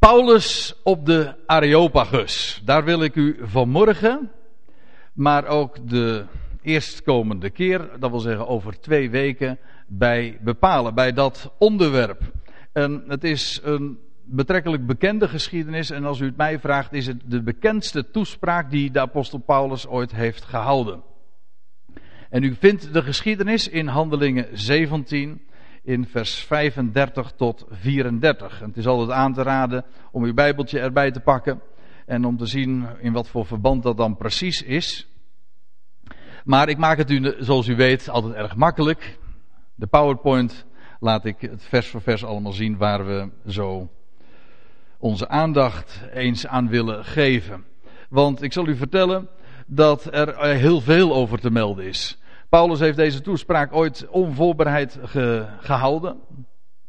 Paulus op de Areopagus. Daar wil ik u vanmorgen, maar ook de eerstkomende keer, dat wil zeggen over twee weken, bij bepalen, bij dat onderwerp. En het is een betrekkelijk bekende geschiedenis en als u het mij vraagt, is het de bekendste toespraak die de apostel Paulus ooit heeft gehouden. En u vindt de geschiedenis in Handelingen 17 in vers 35 tot 34. En het is altijd aan te raden om uw Bijbeltje erbij te pakken en om te zien in wat voor verband dat dan precies is. Maar ik maak het u, zoals u weet, altijd erg makkelijk. De PowerPoint laat ik het vers voor vers allemaal zien waar we zo onze aandacht eens aan willen geven. Want ik zal u vertellen dat er heel veel over te melden is. Paulus heeft deze toespraak ooit onvoorbereid ge, gehouden.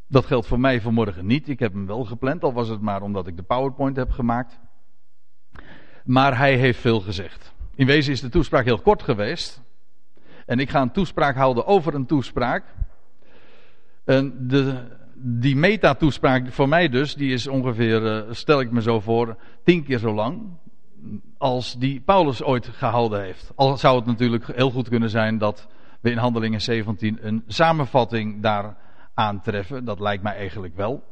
Dat geldt voor mij vanmorgen niet. Ik heb hem wel gepland, al was het maar omdat ik de PowerPoint heb gemaakt. Maar hij heeft veel gezegd. In wezen is de toespraak heel kort geweest. En ik ga een toespraak houden over een toespraak. En de, die meta-toespraak voor mij dus, die is ongeveer, eh, stel ik me zo voor, tien keer zo lang als die Paulus ooit gehouden heeft. Al zou het natuurlijk heel goed kunnen zijn dat we in Handelingen 17 een samenvatting daar aantreffen. Dat lijkt mij eigenlijk wel.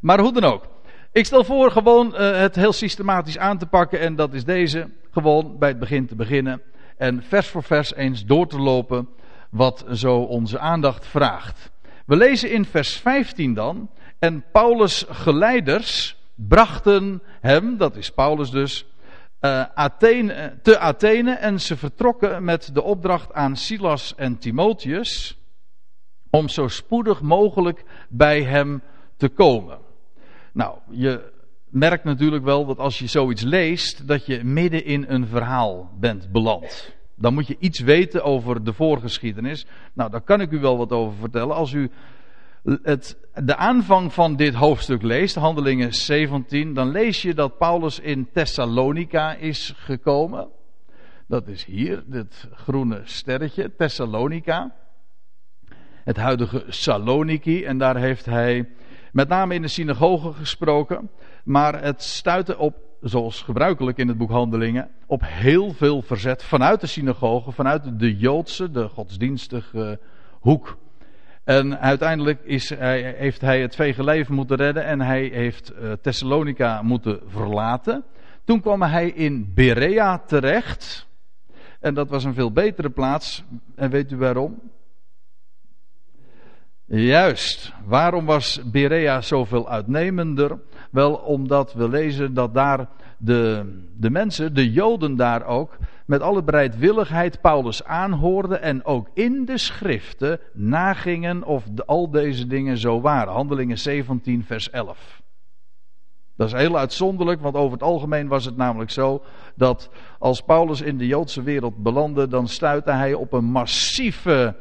Maar hoe dan ook. Ik stel voor gewoon uh, het heel systematisch aan te pakken en dat is deze. Gewoon bij het begin te beginnen en vers voor vers eens door te lopen wat zo onze aandacht vraagt. We lezen in vers 15 dan. En Paulus' geleiders brachten hem, dat is Paulus dus, uh, Athene, te Athene en ze vertrokken met de opdracht aan Silas en Timotheus om zo spoedig mogelijk bij hem te komen. Nou, je merkt natuurlijk wel dat als je zoiets leest, dat je midden in een verhaal bent beland. Dan moet je iets weten over de voorgeschiedenis. Nou, daar kan ik u wel wat over vertellen. Als u het, de aanvang van dit hoofdstuk leest, Handelingen 17, dan lees je dat Paulus in Thessalonica is gekomen. Dat is hier, dit groene sterretje, Thessalonica. Het huidige Saloniki. En daar heeft hij met name in de synagoge gesproken. Maar het stuitte op, zoals gebruikelijk in het boek Handelingen, op heel veel verzet vanuit de synagoge, vanuit de Joodse, de godsdienstige hoek. En uiteindelijk is, hij, heeft hij het vege leven moeten redden en hij heeft uh, Thessalonica moeten verlaten. Toen kwam hij in Berea terecht. En dat was een veel betere plaats. En weet u waarom? Juist. Waarom was Berea zoveel uitnemender? Wel omdat we lezen dat daar de, de mensen, de Joden daar ook, met alle bereidwilligheid Paulus aanhoorden en ook in de schriften nagingen of al deze dingen zo waren. Handelingen 17, vers 11. Dat is heel uitzonderlijk, want over het algemeen was het namelijk zo dat als Paulus in de Joodse wereld belandde, dan stuitte hij op een massieve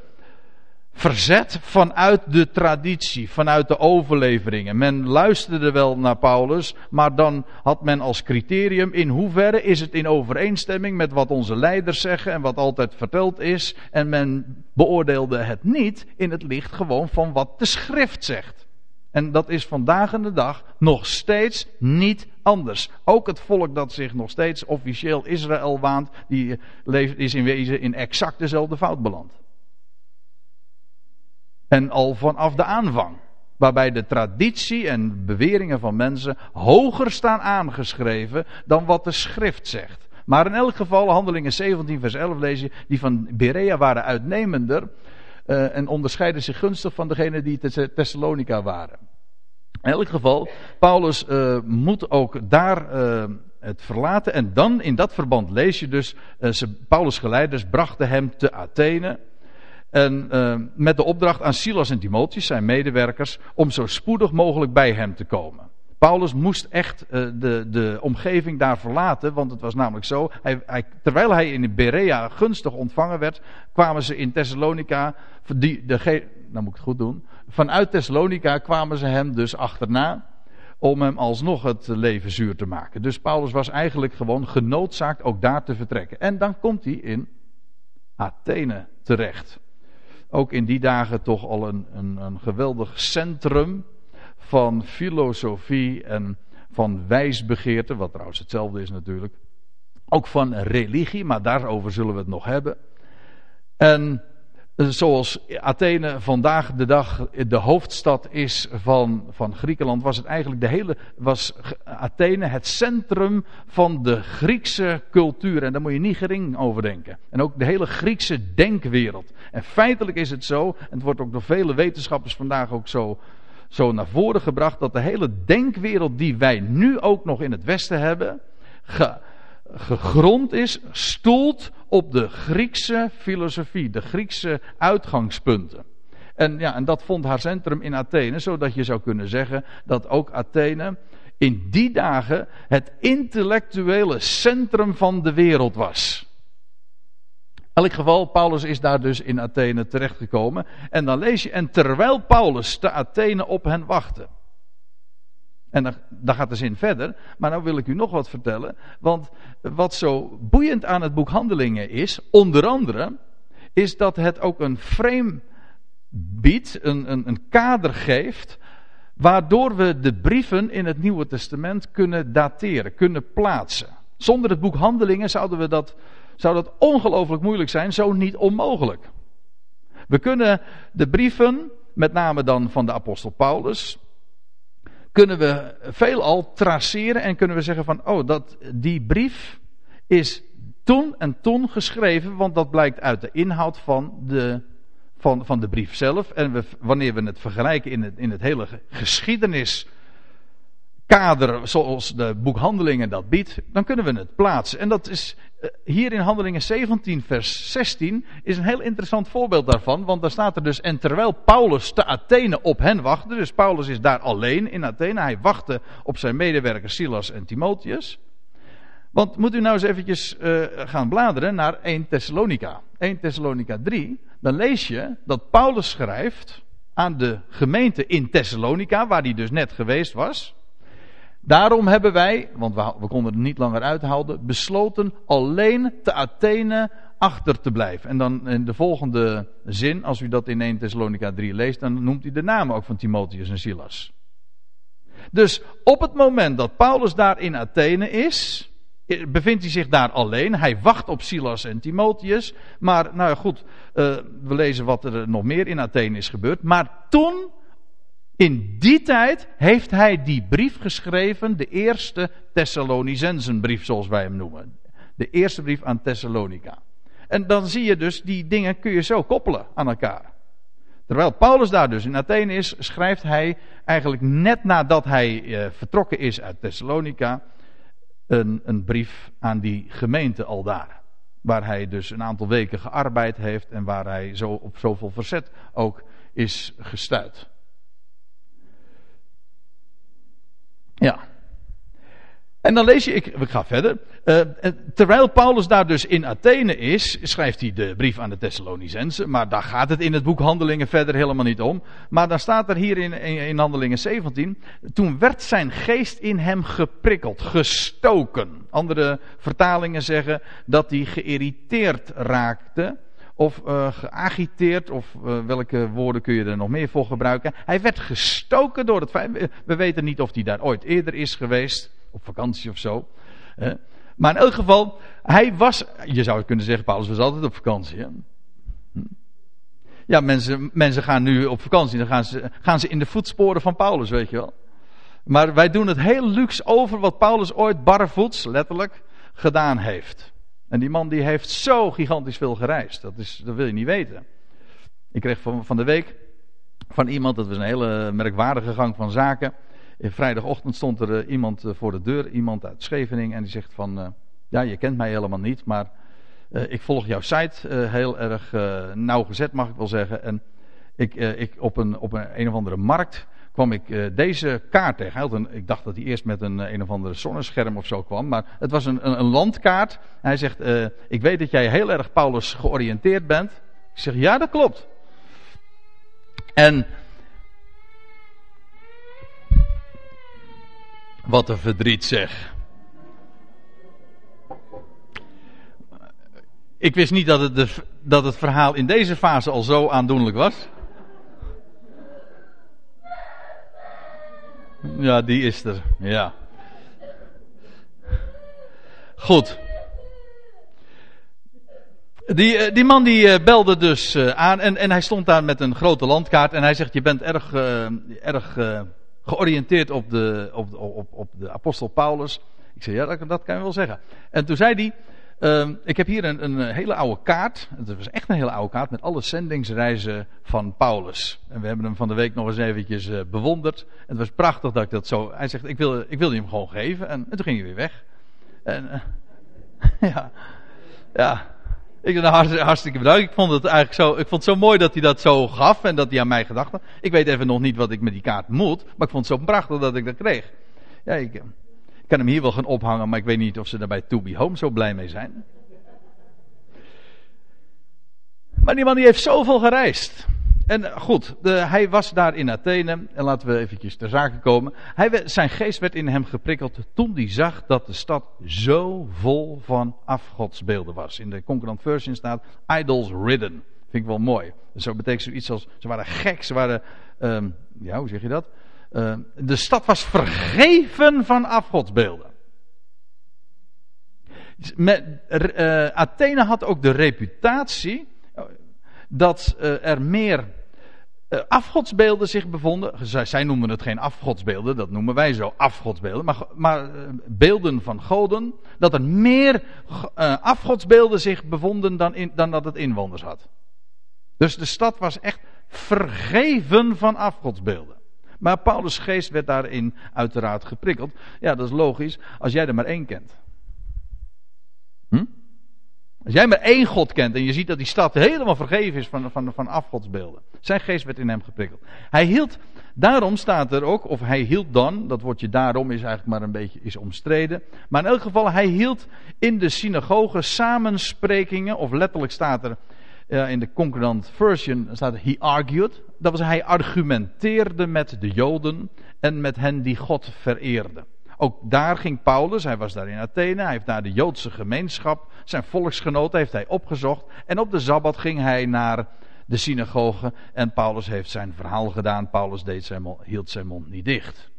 verzet vanuit de traditie, vanuit de overleveringen. Men luisterde wel naar Paulus, maar dan had men als criterium in hoeverre is het in overeenstemming met wat onze leiders zeggen en wat altijd verteld is. En men beoordeelde het niet in het licht gewoon van wat de schrift zegt. En dat is vandaag in de dag nog steeds niet anders. Ook het volk dat zich nog steeds officieel Israël waant, die is in wezen in exact dezelfde fout beland. En al vanaf de aanvang. Waarbij de traditie en beweringen van mensen hoger staan aangeschreven dan wat de schrift zegt. Maar in elk geval, handelingen 17 vers 11 lees je, die van Berea waren uitnemender. Uh, en onderscheiden zich gunstig van degene die te Thessalonica waren. In elk geval, Paulus uh, moet ook daar uh, het verlaten. En dan in dat verband lees je dus, Paulus' geleiders brachten hem te Athene. En uh, met de opdracht aan Silas en Timotheus, zijn medewerkers, om zo spoedig mogelijk bij hem te komen. Paulus moest echt uh, de, de omgeving daar verlaten, want het was namelijk zo. Hij, hij, terwijl hij in Berea gunstig ontvangen werd, kwamen ze in Thessalonica, die, de, nou moet ik het goed doen, vanuit Thessalonica kwamen ze hem dus achterna om hem alsnog het leven zuur te maken. Dus Paulus was eigenlijk gewoon genoodzaakt ook daar te vertrekken. En dan komt hij in Athene terecht ook in die dagen toch al een, een, een geweldig centrum van filosofie en van wijsbegeerte, wat trouwens hetzelfde is natuurlijk. Ook van religie, maar daarover zullen we het nog hebben. En zoals Athene vandaag de dag de hoofdstad is van, van Griekenland, was het eigenlijk de hele, was Athene het centrum van de Griekse cultuur. En daar moet je niet gering over denken. En ook de hele Griekse denkwereld. En feitelijk is het zo, en het wordt ook door vele wetenschappers vandaag ook zo, zo naar voren gebracht, dat de hele denkwereld die wij nu ook nog in het Westen hebben, gegrond is, stoelt op de Griekse filosofie, de Griekse uitgangspunten. En, ja, en dat vond haar centrum in Athene, zodat je zou kunnen zeggen dat ook Athene in die dagen het intellectuele centrum van de wereld was. In elk geval, Paulus is daar dus in Athene terechtgekomen. En dan lees je, en terwijl Paulus te Athene op hen wachtte. En dan, gaat de zin verder. Maar nou wil ik u nog wat vertellen. Want wat zo boeiend aan het boek Handelingen is, onder andere, is dat het ook een frame biedt, een, een, een kader geeft, waardoor we de brieven in het Nieuwe Testament kunnen dateren, kunnen plaatsen. Zonder het boek Handelingen zouden we dat, zou dat ongelooflijk moeilijk zijn, zo niet onmogelijk. We kunnen de brieven, met name dan van de apostel Paulus, kunnen we veelal traceren en kunnen we zeggen van, oh, dat, die brief is toen en toen geschreven, want dat blijkt uit de inhoud van de, van, van de brief zelf. En wanneer we het vergelijken in het, in het hele geschiedenis kader zoals de boekhandelingen dat biedt, dan kunnen we het plaatsen. En dat is hier in Handelingen 17, vers 16, is een heel interessant voorbeeld daarvan. Want daar staat er dus, en terwijl Paulus te Athene op hen wachtte, dus Paulus is daar alleen in Athene, hij wachtte op zijn medewerkers Silas en Timotheus. Want moet u nou eens eventjes uh, gaan bladeren naar 1 Thessalonica. 1 Thessalonica 3, dan lees je dat Paulus schrijft aan de gemeente in Thessalonica, waar hij dus net geweest was. Daarom hebben wij, want we, konden het niet langer uithouden, besloten alleen te Athene achter te blijven. En dan in de volgende zin, als u dat in 1 Thessalonica 3 leest, dan noemt hij de namen ook van Timotheus en Silas. Dus op het moment dat Paulus daar in Athene is, bevindt hij zich daar alleen. Hij wacht op Silas en Timotheus. Maar nou ja, goed, uh, we lezen wat er nog meer in Athene is gebeurd. Maar toen in die tijd heeft hij die brief geschreven, de eerste Thessalonicensenbrief zoals wij hem noemen. De eerste brief aan Thessalonica. En dan zie je dus, die dingen kun je zo koppelen aan elkaar. Terwijl Paulus daar dus in Athene is, schrijft hij eigenlijk net nadat hij eh, vertrokken is uit Thessalonica, een, een brief aan die gemeente al daar. Waar hij dus een aantal weken gearbeid heeft en waar hij zo op zoveel verzet ook is gestuurd. Ja. En dan lees je, ik, ik ga verder. Uh, terwijl Paulus daar dus in Athene is, schrijft hij de brief aan de Thessalonicensen. Maar daar gaat het in het boek Handelingen verder helemaal niet om. Maar dan staat er hier in, in, in Handelingen 17. Toen werd zijn geest in hem geprikkeld, gestoken. Andere vertalingen zeggen dat hij geïrriteerd raakte of uh, geagiteerd, of uh, welke woorden kun je er nog meer voor gebruiken. Hij werd gestoken door het feit. We weten niet of hij daar ooit eerder is geweest, op vakantie of zo. maar in elk geval, hij was. Je zou kunnen zeggen, Paulus was altijd op vakantie. Hm. Ja, mensen, mensen gaan nu op vakantie, dan gaan ze, gaan ze in de voetsporen van Paulus, weet je wel. Maar wij doen het heel luxe over wat Paulus ooit barvoets, letterlijk, gedaan heeft. En die man die heeft zo gigantisch veel gereisd. Dat, is, dat wil je niet weten. Ik kreeg van, van de week van iemand, dat was een hele merkwaardige gang van zaken. In vrijdagochtend stond er uh, iemand uh, voor de deur, iemand uit Scheveningen. En die zegt van, uh, ja je kent mij helemaal niet, maar ik volg jouw site heel erg nauwgezet mag ik wel zeggen. En ik, ik op, een, op een, een of andere markt kwam ik uh, deze kaart tegen. Een, ik dacht dat hij eerst met een, een of andere zonnescherm of zo kwam. Maar het was een, een, een landkaart. Hij zegt, uh, ik weet dat jij heel erg Paulus georiënteerd bent. Ik zeg, ja dat klopt. En... Wat een verdriet zeg. Ik wist niet dat het, de, dat het verhaal in deze fase al zo aandoenlijk was. Ja, die is er. Ja. Goed. Die, eh, die man die eh, belde dus eh, aan en, en hij stond daar met een grote landkaart en hij zegt, je bent erg, erg georiënteerd op de, op, op, op de apostel Paulus. Ik zei, ja, dat, dat kan je wel zeggen. En toen zei hij, Ehm, ik heb hier een, een, hele oude kaart. Het was echt een hele oude kaart met alle zendingsreizen van Paulus. En we hebben hem van de week nog eens eventjes uh, bewonderd. En het was prachtig dat ik dat zo. Hij zegt: Ik wil, ik wil hem gewoon geven. En, en toen ging hij weer weg. En uh, ja, ja. Ik ben hartstikke, hartstikke bedankt. Ik vond het eigenlijk zo, ik vond het zo mooi dat hij dat zo gaf en dat hij aan mij gedacht had. Ik weet even nog niet wat ik met die kaart moet, maar ik vond het zo prachtig dat ik dat kreeg. Ja, ik kan hem hier wel gaan ophangen, maar ik weet niet of ze daarbij To Be Home zo blij mee zijn. Maar die man die heeft zoveel gereisd. En goed, de, hij was daar in Athene. En laten we eventjes ter zake komen. Hij, zijn geest werd in hem geprikkeld toen hij zag dat de stad zo vol van afgodsbeelden was. In de concurrent version staat idols ridden. Vind ik wel mooi. Zo betekent zoiets als, ze waren gek, ze waren, um, ja hoe zeg je dat? Uh, de stad was vergeven van afgodsbeelden. Met, uh, Athene had ook de reputatie dat uh, er meer afgodsbeelden zich bevonden. Zij, zij, noemen het geen afgodsbeelden, dat noemen wij zo afgodsbeelden. Maar, maar beelden van goden. Dat er meer afgodsbeelden zich bevonden dan, in, dan dat het inwoners had. Dus de stad was echt vergeven van afgodsbeelden. Maar Paulus' geest werd daarin uiteraard geprikkeld. Ja, dat is logisch, als jij er maar één kent. Hm? Als jij maar één God kent en je ziet dat die stad helemaal vergeven is van, van, van afgodsbeelden. Zijn geest werd in hem geprikkeld. Hij hield, daarom staat er ook, of hij hield dan, dat woordje daarom is eigenlijk maar een beetje is omstreden. Maar in elk geval, hij hield in de synagoge samensprekingen, of letterlijk staat er in de concordant version staat he argued. Dat was hij argumenteerde met de Joden en met hen die God vereerden. Ook daar ging Paulus, hij was daar in Athene, hij heeft daar de Joodse gemeenschap, zijn volksgenoten heeft hij opgezocht. En op de Sabbat ging hij naar de synagoge en Paulus heeft zijn verhaal gedaan. Paulus deed zijn mond, hield zijn mond niet dicht.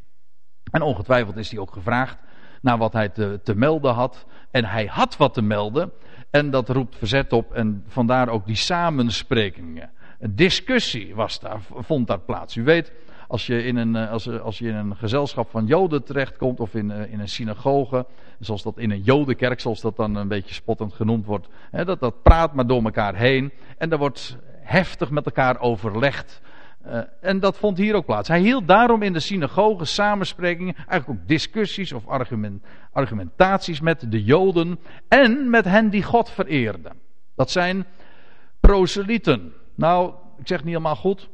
En ongetwijfeld is hij ook gevraagd naar wat hij te melden had. En hij had wat te melden. En dat roept verzet op en vandaar ook die samensprekingen. Een discussie was daar, vond daar plaats. U weet, als je in een, eh, als, als je in een gezelschap van Joden terechtkomt of in, eh, in een synagoge, zoals dat in een Jodenkerk, zoals dat dan een beetje spottend genoemd wordt, hè, dat, dat praat maar door elkaar heen en er wordt heftig met elkaar overlegd. Uh, en dat vond hier ook plaats. Hij hield daarom in de synagoge samensprekingen, eigenlijk ook discussies of argument, argumentaties met de Joden en met hen die God vereerden. Dat zijn proselieten. Nou, ik zeg niet helemaal goed.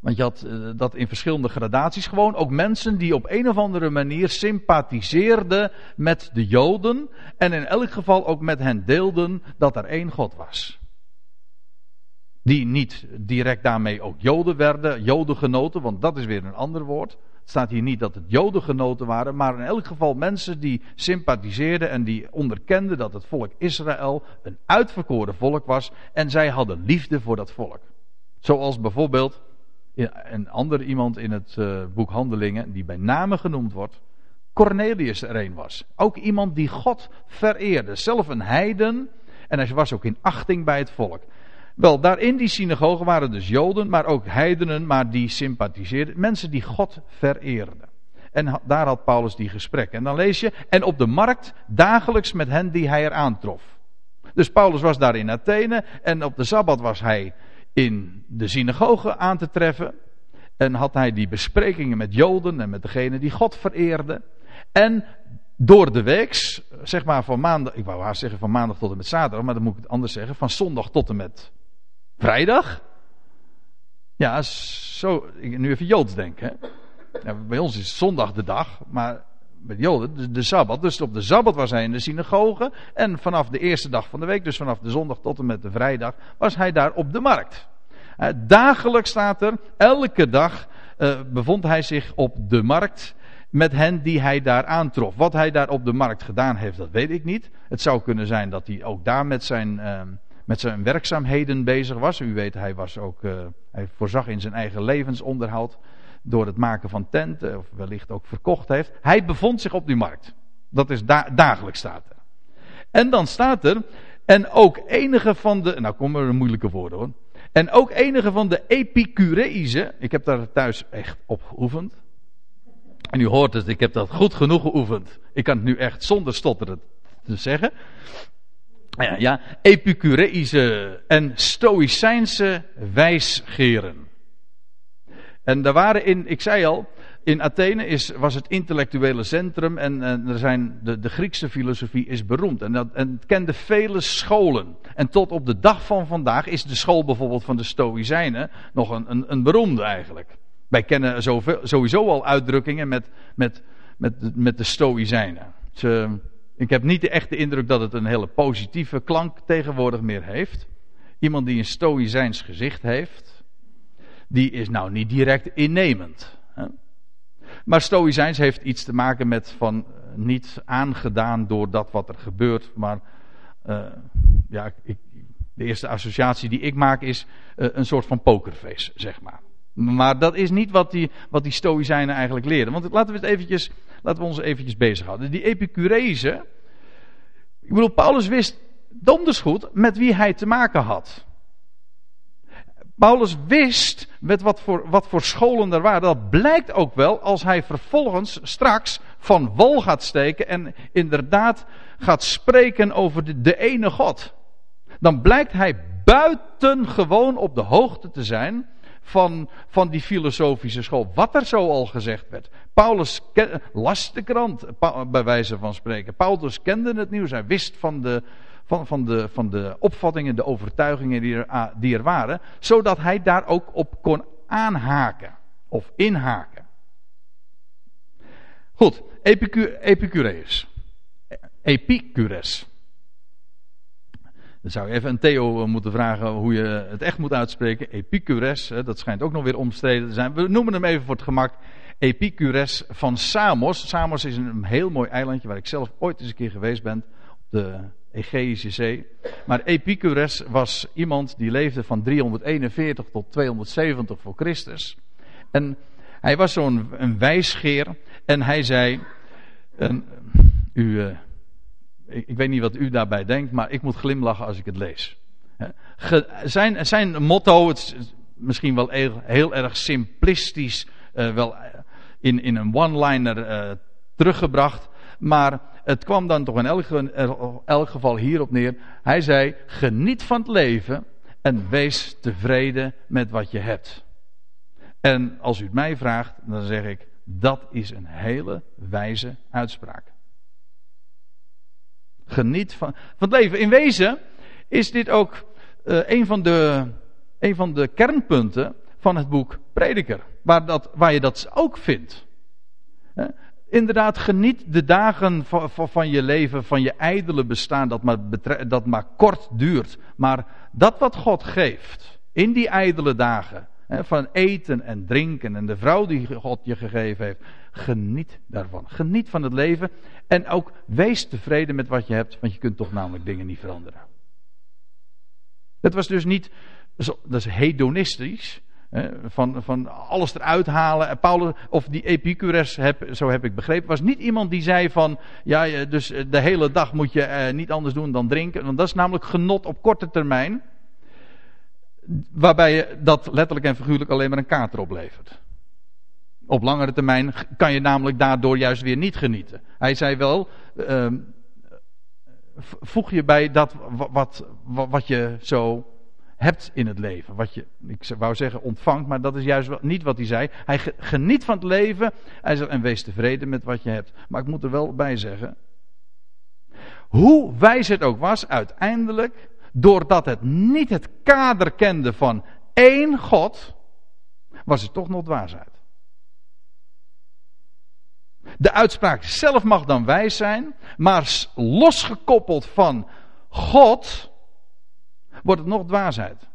Want je had uh, dat in verschillende gradaties gewoon. Ook mensen die op een of andere manier sympathiseerden met de Joden. En in elk geval ook met hen deelden dat er één God was. Die niet direct daarmee ook Joden werden, Jodengenoten, want dat is weer een ander woord. Het staat hier niet dat het Jodengenoten waren, maar in elk geval mensen die sympathiseerden en die onderkenden dat het volk Israël een uitverkoren volk was en zij hadden liefde voor dat volk. Zoals bijvoorbeeld een ander iemand in het uh, boek Handelingen, die bij name genoemd wordt, Cornelius er een was. Ook iemand die God vereerde, zelf een heiden en hij was ook in achting bij het volk. Wel, daar in die synagoge waren dus Joden, maar ook heidenen, maar die sympathiseerden. Mensen die God vereerden. En daar had Paulus die gesprekken. En dan lees je, en op de markt dagelijks met hen die hij er aantrof. Dus Paulus was daar in Athene en op de Sabbat was hij in de synagoge aan te treffen. En had hij die besprekingen met Joden en met degenen die God vereerden. En door de weeks, zeg maar van maandag, ik wou haast zeggen van maandag tot en met zaterdag, maar dan moet ik het anders zeggen, van zondag tot en met Vrijdag? Ja, zo, nu even Joods denken. Bij ons is zondag de dag, maar bij de Joden de, de Sabbat. Dus op de Sabbat was hij in de synagoge. En vanaf de eerste dag van de week, dus vanaf de zondag tot en met de vrijdag, was hij daar op de markt. dagelijks staat er, elke dag uh, bevond hij zich op de markt met hen die hij daar aantrof. Wat hij daar op de markt gedaan heeft, dat weet ik niet. Het zou kunnen zijn dat hij ook daar met zijn... Uh, met zijn werkzaamheden bezig was. U weet, hij, was ook, uh, hij voorzag in zijn eigen levensonderhoud door het maken van tenten, of wellicht ook verkocht heeft. Hij bevond zich op die markt. Dat is dagelijks staat er. En dan staat er, en ook enige van de, nou komen er moeilijke woorden. En ook enige van de Epicureïzen, ik heb daar thuis echt op geoefend. En u hoort het, ik heb dat goed genoeg geoefend. Ik kan het nu echt zonder stotteren te zeggen. Ja, ja Epicureïsche en Stoïcijnse wijsgeren. En daar waren in, ik zei al, in Athene is, was het intellectuele centrum en, en er zijn, de, de, Griekse filosofie is beroemd. En, dat, en het kende vele scholen. En tot op de dag van vandaag is de school bijvoorbeeld van de Stoïcijnen nog een, een, een beroemde eigenlijk. Wij kennen zoveel, sowieso al uitdrukkingen met, met, met, met de Stoïcijnen. Ze, ik heb niet de echte indruk dat het een hele positieve klank tegenwoordig meer heeft. Iemand die een Stoïcijns gezicht heeft, die is nou niet direct innemend. Hè? Maar Stoïcijns heeft iets te maken met van eh, niet aangedaan door dat wat er gebeurt, maar uh, ja, ik, de eerste associatie die ik maak is uh, een soort van pokerface, zeg maar. Maar dat is niet wat die, wat die Stoïcijnen eigenlijk leren. Want laten we, het eventjes, laten we ons eventjes bezighouden. Die Epicurezen. Ik bedoel, Paulus wist donders goed met wie hij te maken had. Paulus wist met wat voor, wat voor scholen er waren. Dat blijkt ook wel als hij vervolgens straks van wal gaat steken en inderdaad gaat spreken over de, de ene God. Dan blijkt hij buitengewoon op de hoogte te zijn van, van die filosofische school. Wat er zo al gezegd werd. Paulus las de krant, bij wijze van spreken. Paulus kende het nieuws. Hij wist van de, van, van, de, van de opvattingen, de overtuigingen die er, die er waren. Zodat hij daar ook op kon aanhaken. Of inhaken. Goed, Epicu Epicurus. Epicurus. Dan zou je even een Theo moeten vragen hoe je het echt moet uitspreken. Epicures, dat schijnt ook nog weer omstreden te zijn. We noemen hem even voor het gemak Epicures van Samos. Samos is een heel mooi eilandje waar ik zelf ooit eens een keer geweest ben. Op de Egeïsche Zee. Maar Epicures was iemand die leefde van 341 tot 270 voor Christus. En hij was zo'n wijsgeer. En hij zei. U, uh, ik, ik, weet niet wat u daarbij denkt, maar ik moet glimlachen als ik het lees. zijn, zijn motto, het is misschien wel heel, erg simplistisch, uh, wel in, in een one-liner uh, teruggebracht. Maar het kwam dan toch in elk, elk geval hierop neer. Hij zei: geniet van het leven en wees tevreden met wat je hebt. En als u het mij vraagt, dan zeg ik: dat is een hele wijze uitspraak. Geniet van, van het leven. In wezen is dit ook uh, een, van de, een van de kernpunten van het boek Prediker. Waar, dat, waar je dat ook vindt. Inderdaad, geniet de dagen van, van, je leven, van je ijdele bestaan, dat maar, dat maar kort duurt. Maar dat wat God geeft, in die ijdele dagen, van eten en drinken en de vrouw die God je gegeven heeft, geniet daarvan. Geniet van het leven en ook wees tevreden met wat je hebt, want je kunt toch namelijk dingen niet veranderen. Het was dus niet, dat is hedonistisch, van, van alles eruit halen. Paulus, of die Epicurus, heb, zo heb ik begrepen, was niet iemand die zei van, ja, dus de hele dag moet je eh, niet anders doen dan drinken. Want dat is namelijk genot op korte termijn. Waarbij je dat letterlijk en figuurlijk alleen maar een kater oplevert. Op langere termijn kan je namelijk daardoor juist weer niet genieten. Hij zei wel, uh, voeg je bij dat wat, wat, wat je zo hebt in het leven. Wat je, ik wou zeggen ontvangt, maar dat is juist niet wat hij zei. Hij geniet van het leven hij en wees tevreden met wat je hebt. Maar ik moet er wel bij zeggen. Hoe wijs het ook was, uiteindelijk, doordat het niet het kader kende van één God, was het toch nog dwaasheid. De uitspraak zelf mag dan wijs zijn, maar losgekoppeld van God wordt het nog dwaasheid.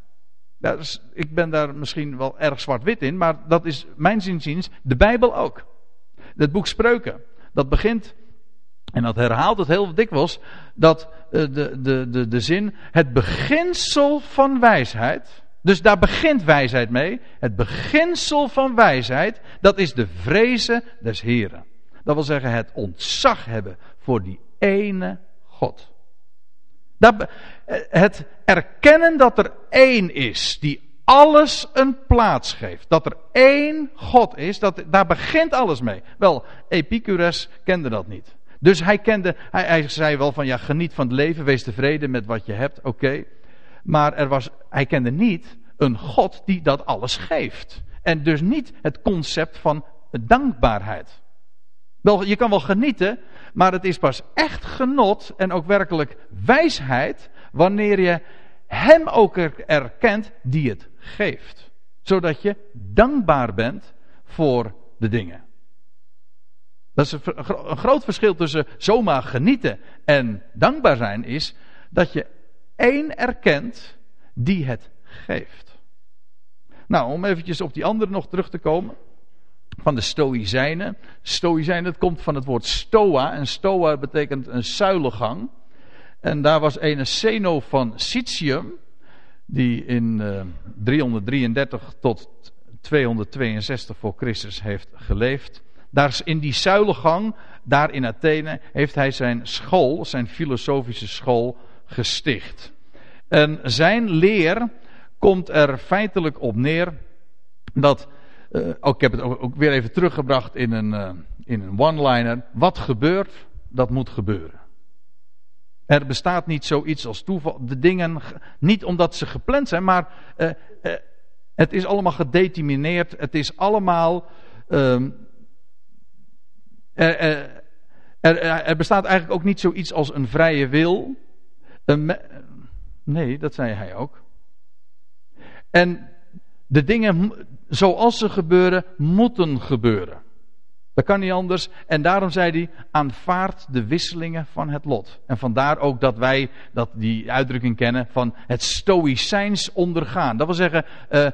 Is, ik ben daar misschien wel erg zwart-wit in, maar dat is mijn zinziens de Bijbel ook. Het boek Spreuken, dat begint, en dat herhaalt het heel dikwijls, dat uh, de, de, de, de zin, het beginsel van wijsheid, dus daar begint wijsheid mee, het beginsel van wijsheid, dat is de vrezen des Heren. Dat wil zeggen het ontzag hebben voor die ene God. Dat, het erkennen dat er één is die alles een plaats geeft. Dat er één God is, dat, daar begint alles mee. Wel, Epicurus kende dat niet. Dus hij kende, hij, zei wel van ja, geniet van het leven, wees tevreden met wat je hebt, oké. Maar er was, hij kende niet een God die dat alles geeft. En dus niet het concept van dankbaarheid. Wel, je kan wel genieten, maar het is pas echt genot en ook werkelijk wijsheid wanneer je Hem ook erkent die het geeft. Zodat je dankbaar bent voor de dingen. Dat is een groot verschil tussen zomaar genieten en dankbaar zijn is dat je één erkent die het geeft. Nou, om eventjes op die andere nog terug te komen. Van de Stoïcijnen. Stoïcijnen, dat komt van het woord stoa. En stoa betekent een zuilengang. En daar was een Seno van Sitium. Die in uh, eh, 333 tot 262 voor Christus heeft geleefd. Daar in die zuilengang, daar in Athene, heeft hij zijn school, zijn filosofische school, gesticht. En zijn leer komt er feitelijk op neer dat. Uh, ook, ik heb het ook weer even teruggebracht in een, uh, in een one-liner. Wat gebeurt, dat moet gebeuren. Er bestaat niet zoiets als toeval. De dingen, niet omdat ze gepland zijn, maar uh, het is allemaal gedetermineerd. Het is allemaal. Er, bestaat eigenlijk ook niet zoiets als een vrije wil. Een, nee, dat zei hij ook. En de dingen zoals ze gebeuren, moeten gebeuren. Dat kan niet anders. En daarom zei hij: aanvaard de wisselingen van het lot. En vandaar ook dat wij dat die uitdrukking kennen van het stoïcijns ondergaan. Dat wil zeggen, uh,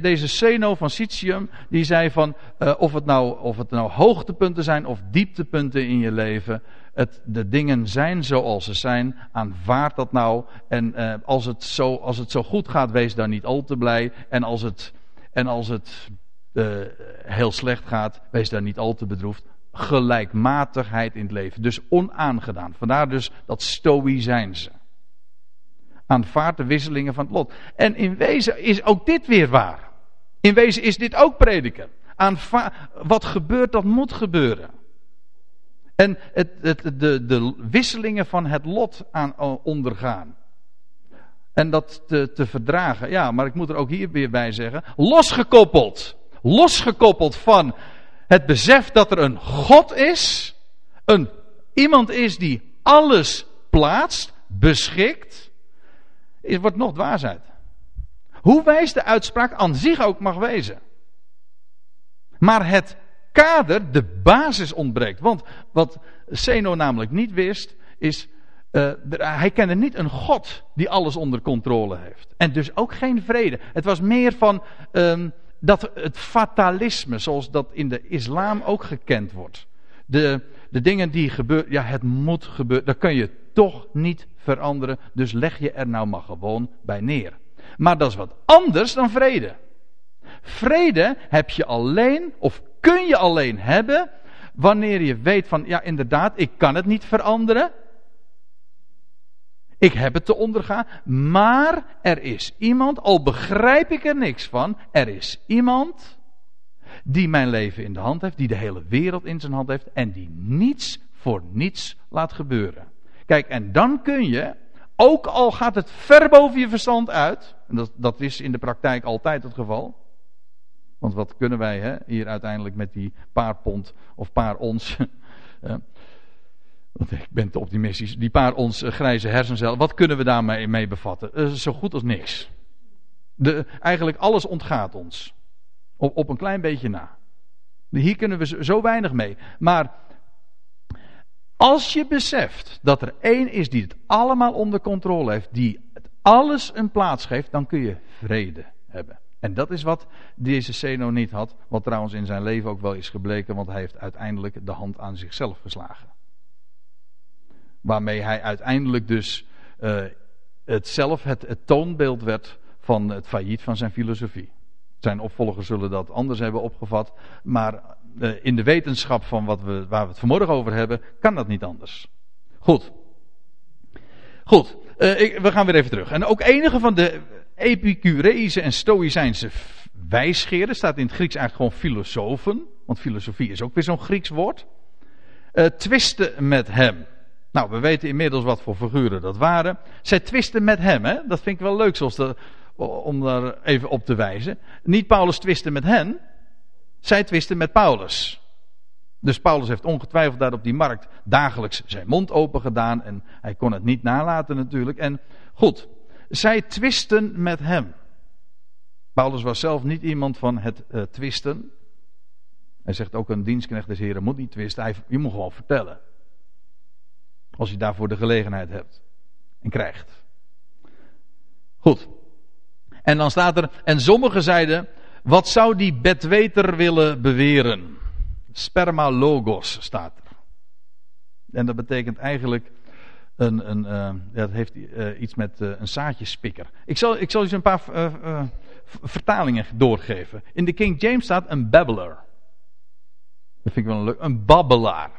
deze Seno van Sitium, die zei van uh, of, het nou, of het nou hoogtepunten zijn of dieptepunten in je leven. Het, de dingen zijn zoals ze zijn. Aanvaard dat nou. En uh, als, het zo, als het zo goed gaat, wees daar niet al te blij. En als het, en als het uh, heel slecht gaat, wees daar niet al te bedroefd. Gelijkmatigheid in het leven. Dus onaangedaan. Vandaar dus dat zijn ze aanvaardt de wisselingen van het lot. En in wezen is ook dit weer waar. In wezen is dit ook prediken. Aanvaar, wat gebeurt, dat moet gebeuren. En het, het, de, de wisselingen van het lot aan ondergaan. En dat te, te verdragen. Ja, maar ik moet er ook hier weer bij zeggen. Losgekoppeld. Losgekoppeld van het besef dat er een God is. Een, iemand is die alles plaatst, beschikt het wordt nog dwaasheid. Hoe wijs de uitspraak aan zich ook mag wezen. Maar het kader, de basis ontbreekt. Want wat Zeno namelijk niet wist, is. Uh, hij kende niet een God die alles onder controle heeft. En dus ook geen vrede. Het was meer van um, dat het fatalisme, zoals dat in de islam ook gekend wordt. De, de dingen die gebeuren, ja, het moet gebeuren. Dat kun je toch niet veranderen. Dus leg je er nou maar gewoon bij neer. Maar dat is wat anders dan vrede. Vrede heb je alleen, of kun je alleen hebben, wanneer je weet van, ja inderdaad, ik kan het niet veranderen. Ik heb het te ondergaan, maar er is iemand, al begrijp ik er niks van, er is iemand die mijn leven in de hand heeft, die de hele wereld in zijn hand heeft en die niets voor niets laat gebeuren. Kijk, en dan kun je, ook al gaat het ver boven je verstand uit, en dat, dat is in de praktijk altijd het geval. Want wat kunnen wij hè, hier uiteindelijk met die paar pond of paar ons. want ik ben te optimistisch. Die paar ons eh, grijze hersencel. Wat kunnen we daarmee mee bevatten? Uh, zo goed als niks. De, eigenlijk alles ontgaat ons. Op, op een klein beetje na. Hier kunnen we zo weinig mee. Maar als je beseft dat er één is die het allemaal onder controle heeft, die het alles een plaats geeft, dan kun je vrede hebben. En dat is wat deze Zeno niet had, wat trouwens in zijn leven ook wel is gebleken, want hij heeft uiteindelijk de hand aan zichzelf geslagen. Waarmee hij uiteindelijk dus uh, het zelf het, het toonbeeld werd van het failliet van zijn filosofie. Zijn opvolgers zullen dat anders hebben opgevat, maar in de wetenschap van wat we, waar we het vanmorgen over hebben, kan dat niet anders. Goed. Goed, ik, we gaan weer even terug. En ook enige van de Epicureïsche en Stoïcijnse wijsgeerden, staat in het Grieks eigenlijk gewoon filosofen, want filosofie is ook weer zo'n Grieks woord, uh, twisten met hem. Nou, we weten inmiddels wat voor figuren dat waren. Zij twisten met hem, hè? dat vind ik wel leuk zoals de, om daar even op te wijzen. Niet Paulus twisten met hen, zij twisten met Paulus. Dus Paulus heeft ongetwijfeld daar op die markt dagelijks zijn mond open gedaan en hij kon het niet nalaten natuurlijk. En goed, zij twisten met hem. Paulus was zelf niet iemand van het uh, twisten. Hij zegt ook een dienstknecht des heren moet niet twisten. Hij, je moet gewoon vertellen. Als je daarvoor de gelegenheid hebt. En krijgt. Goed. En dan staat er, en sommigen zeiden, wat zou die bedweter willen beweren? Sperma logos staat er. En dat betekent eigenlijk een, een uh, dat heeft uh, iets met uh, een zaadjespikker. Ik zal, ik zal je een paar vertalingen doorgeven. In de King James staat een babbler. Dat vind ik wel een leuk. Een babbelaar.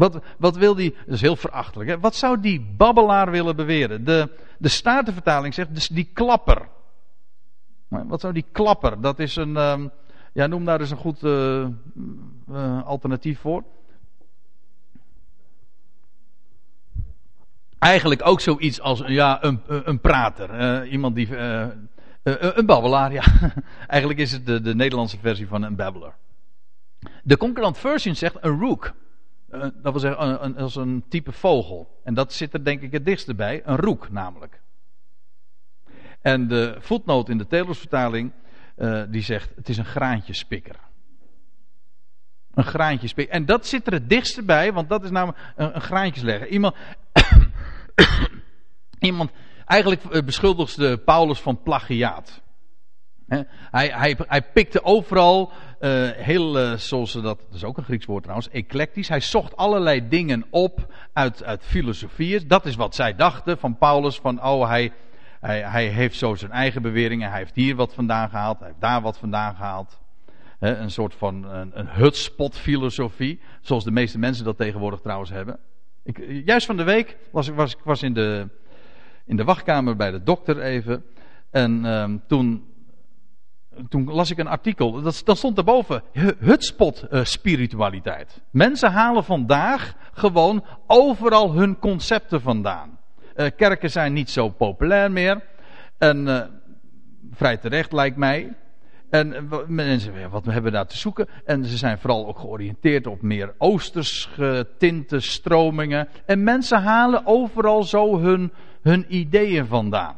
Wat, wat wil die, dat is heel verachtelijk, hè? wat zou die babbelaar willen beweren? De, de Statenvertaling zegt, dus die klapper. Wat zou die klapper, dat is een, um, ja noem daar eens een goed uh, uh, alternatief voor. Eigenlijk ook zoiets als ja, een, een prater, uh, iemand die, een babbelaar, ja. Eigenlijk is het de, de Nederlandse versie van een babbler. De Concurrent Version zegt een rook. Uh, dat wil zeggen, een, als een type vogel. En dat zit er denk ik het dichtste bij. Een roek namelijk. En de voetnoot in de Telosvertaling, uh, die zegt, het is een graantjespikker. Een graantjespikker. En dat zit er het dichtste bij, want dat is namelijk een, een graantjeslegger. Iemand, iemand, eigenlijk eh, beschuldigde Paulus van plagiaat. Hij, hij, hij pikte overal uh, heel, uh, zoals ze dat, dat is ook een Grieks woord trouwens, eclectisch. Hij zocht allerlei dingen op uit, uit filosofieën. Dat is wat zij dachten van Paulus, van oh hij, hij, hij heeft zo zijn eigen beweringen. Hij heeft hier wat vandaan gehaald, hij heeft daar wat vandaan gehaald. Een soort van een, een hutspot filosofie, zoals de meeste mensen dat tegenwoordig trouwens hebben. Ik, juist van de week was ik was, was in, de, in de wachtkamer bij de dokter even. En um, toen toen las ik een artikel, dat, stond daarboven, hutspot uh, spiritualiteit. Mensen halen vandaag gewoon overal hun concepten vandaan. Uh, kerken zijn niet zo populair meer. En uh, vrij terecht lijkt mij. En mensen, wat hebben we daar te zoeken? En ze zijn vooral ook georiënteerd op meer oosters getinte stromingen. En mensen halen overal zo hun, hun ideeën vandaan.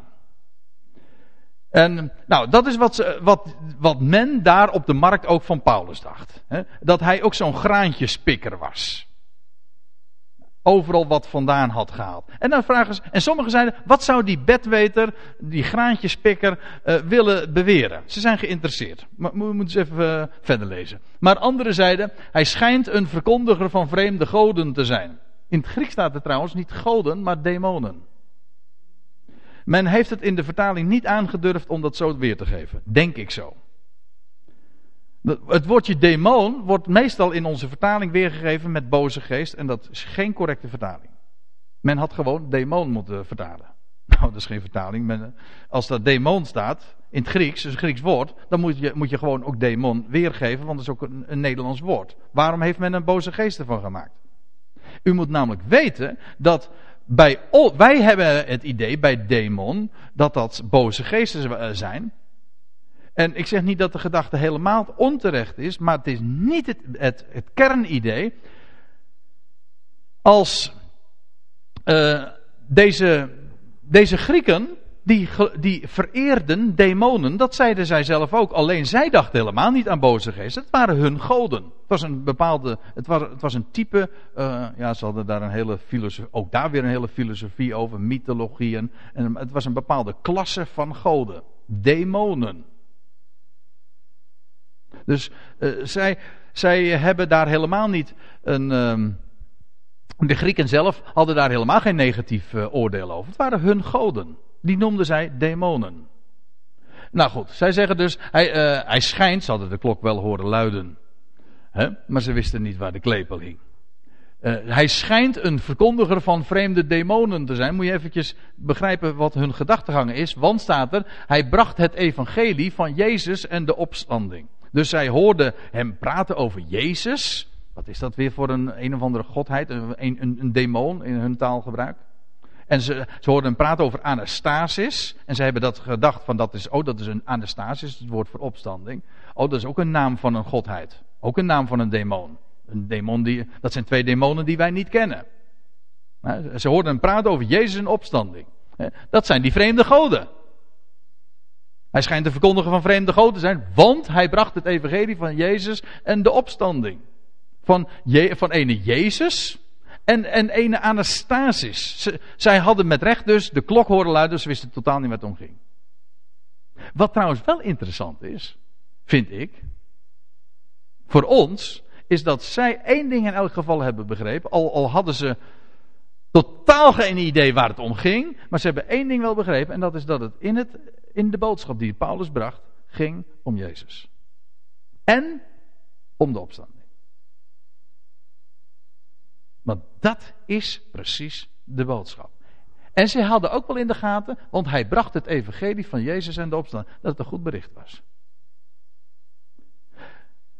En nou, dat is wat, wat, wat men daar op de markt ook van Paulus dacht. Hè? Dat hij ook zo'n graantjespikker was. Overal wat vandaan had gehaald. En dan vragen ze, en sommigen zeiden, wat zou die bedweter, die graantjespikker, uh, willen beweren? Ze zijn geïnteresseerd. Maar we moeten eens even uh, verder lezen. Maar anderen zeiden, hij schijnt een verkondiger van vreemde goden te zijn. In het Grieks staat er trouwens niet goden, maar demonen. Men heeft het in de vertaling niet aangedurfd om dat zo weer te geven. Denk ik zo. Het woordje demon wordt meestal in onze vertaling weergegeven met boze geest. En dat is geen correcte vertaling. Men had gewoon demon moeten vertalen. Nou, dat is geen vertaling. Men, als dat demon staat, in het Grieks, dus een Grieks woord, dan moet je, moet je gewoon ook demon weergeven, want dat is ook een, een Nederlands woord. Waarom heeft men een boze geest ervan gemaakt? U moet namelijk weten dat bij, wij hebben het idee bij demon dat dat boze geesten eh, zijn. En ik zeg niet dat de gedachte helemaal onterecht is, maar het is niet het, het, kernidee. Als uh, deze, deze Grieken die, die vereerden demonen, dat zeiden zij zelf ook. Alleen zij dachten helemaal niet aan boze geesten. Het waren hun goden. Het was een bepaalde, het was, het was een type, uh, ja, ze hadden daar een hele filosofie, ook daar weer een hele filosofie over, mythologieën. En het was een bepaalde klasse van goden. Demonen. Dus uh, zij, zij hebben daar helemaal niet een. Uh, de Grieken zelf hadden daar helemaal geen negatief uh, oordeel over. Het waren hun goden. Die noemden zij demonen. Nou goed, zij zeggen dus, hij, uh, hij schijnt, ze hadden de klok wel horen luiden. Hè? Maar ze wisten niet waar de klepel hing. Uh, hij schijnt een verkondiger van vreemde demonen te zijn. Moet je eventjes begrijpen wat hun gedachtegang is. Want staat er, hij bracht het evangelie van Jezus en de opstanding. Dus zij hoorden hem praten over Jezus. Wat is dat weer voor een een of andere godheid? Een, een, een demon in hun taalgebruik. En ze, hoorden hem praten over anastasis. En ze hebben dat gedacht van dat is, oh dat is een anastasis, het woord voor opstanding. Oh dat is ook een naam van een godheid. Ook een naam van een demon. Een demon die, dat zijn twee demonen die wij niet kennen. Ze hoorden hem praten over Jezus en opstanding. Dat zijn die vreemde goden. Hij schijnt de verkondiger van vreemde goden te zijn, want hij bracht het evangelie van Jezus en de opstanding. Van, Je, van ene Jezus en, en ene Anastasis. zij hadden met recht dus de klok horen luiden, ze wisten totaal niet wat het omging. Wat trouwens wel interessant is, vind ik, voor ons, is dat zij één ding in elk geval hebben begrepen, al, al hadden ze totaal geen idee waar het om ging, maar ze hebben één ding wel begrepen, en dat is dat het in, het, in de boodschap die Paulus bracht, ging om Jezus. En om de opstanding. Want dat is precies de boodschap. En ze hadden ook wel in de gaten, want hij bracht het evangelie van Jezus en de opstanding, dat het een goed bericht was.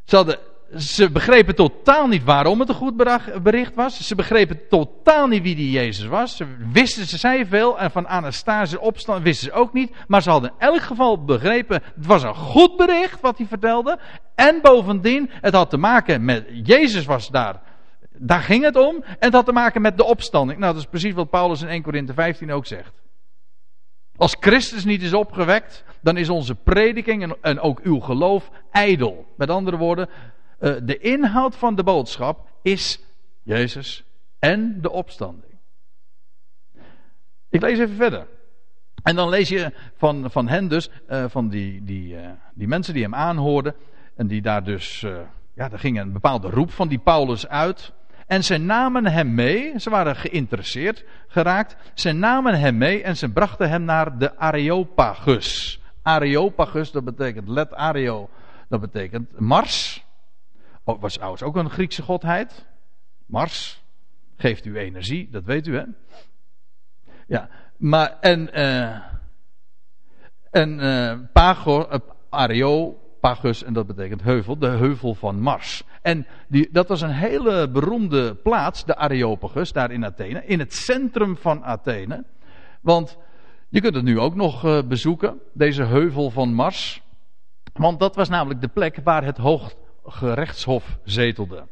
Ze hadden ze begrepen totaal niet waarom het een goed bericht was. Ze begrepen totaal niet wie die Jezus was. Ze wisten, ze zei veel. En van Anastasia opstand wisten ze ook niet. Maar ze hadden in elk geval begrepen. Het was een goed bericht wat hij vertelde. En bovendien, het had te maken met. Jezus was daar. Daar ging het om. En het had te maken met de opstanding. Nou, dat is precies wat Paulus in 1 Korinthe 15 ook zegt. Als Christus niet is opgewekt, dan is onze prediking en, ook uw geloof ijdel. Met andere woorden, uh, de inhoud van de boodschap is Jezus en de opstanding. Ik lees even verder. En dan lees je van, van hen dus, uh, van die, die, uh, die mensen die hem aanhoorden. En die daar dus, ja, daar ging een bepaalde roep van die Paulus uit. En ze namen hem mee, ze waren geïnteresseerd geraakt. Ze namen hem mee en ze brachten hem naar de Areopagus. Areopagus, dat betekent, let Areo, dat betekent Mars. Oh, was trouwens ook een Griekse godheid. Mars geeft u energie, dat weet u hè. Ja, maar en, uh, en uh, Pago, uh, Areopagus, en dat betekent heuvel, de heuvel van Mars. En die, dat was een hele beroemde plaats, de Areopagus, daar in Athene, in het centrum van Athene. Want je kunt het nu ook nog bezoeken, deze heuvel van Mars. Want dat was namelijk de plek waar het hoog, gerechtshof zetelde.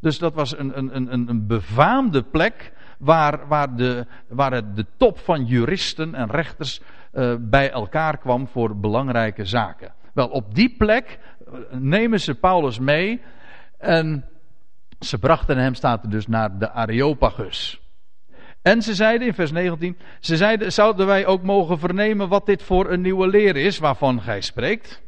Dus dat was een, een, een, een befaamde plek waar, waar, de, waar de top van juristen en rechters uh, bij elkaar kwam voor belangrijke zaken. Wel, op die plek eh, nemen ze Paulus mee en ze brachten hem, staat er dus, naar de Areopagus. En ze zeiden in vers 19, ze zeiden, zouden wij ook mogen vernemen wat dit voor een nieuwe leer is waarvan gij spreekt?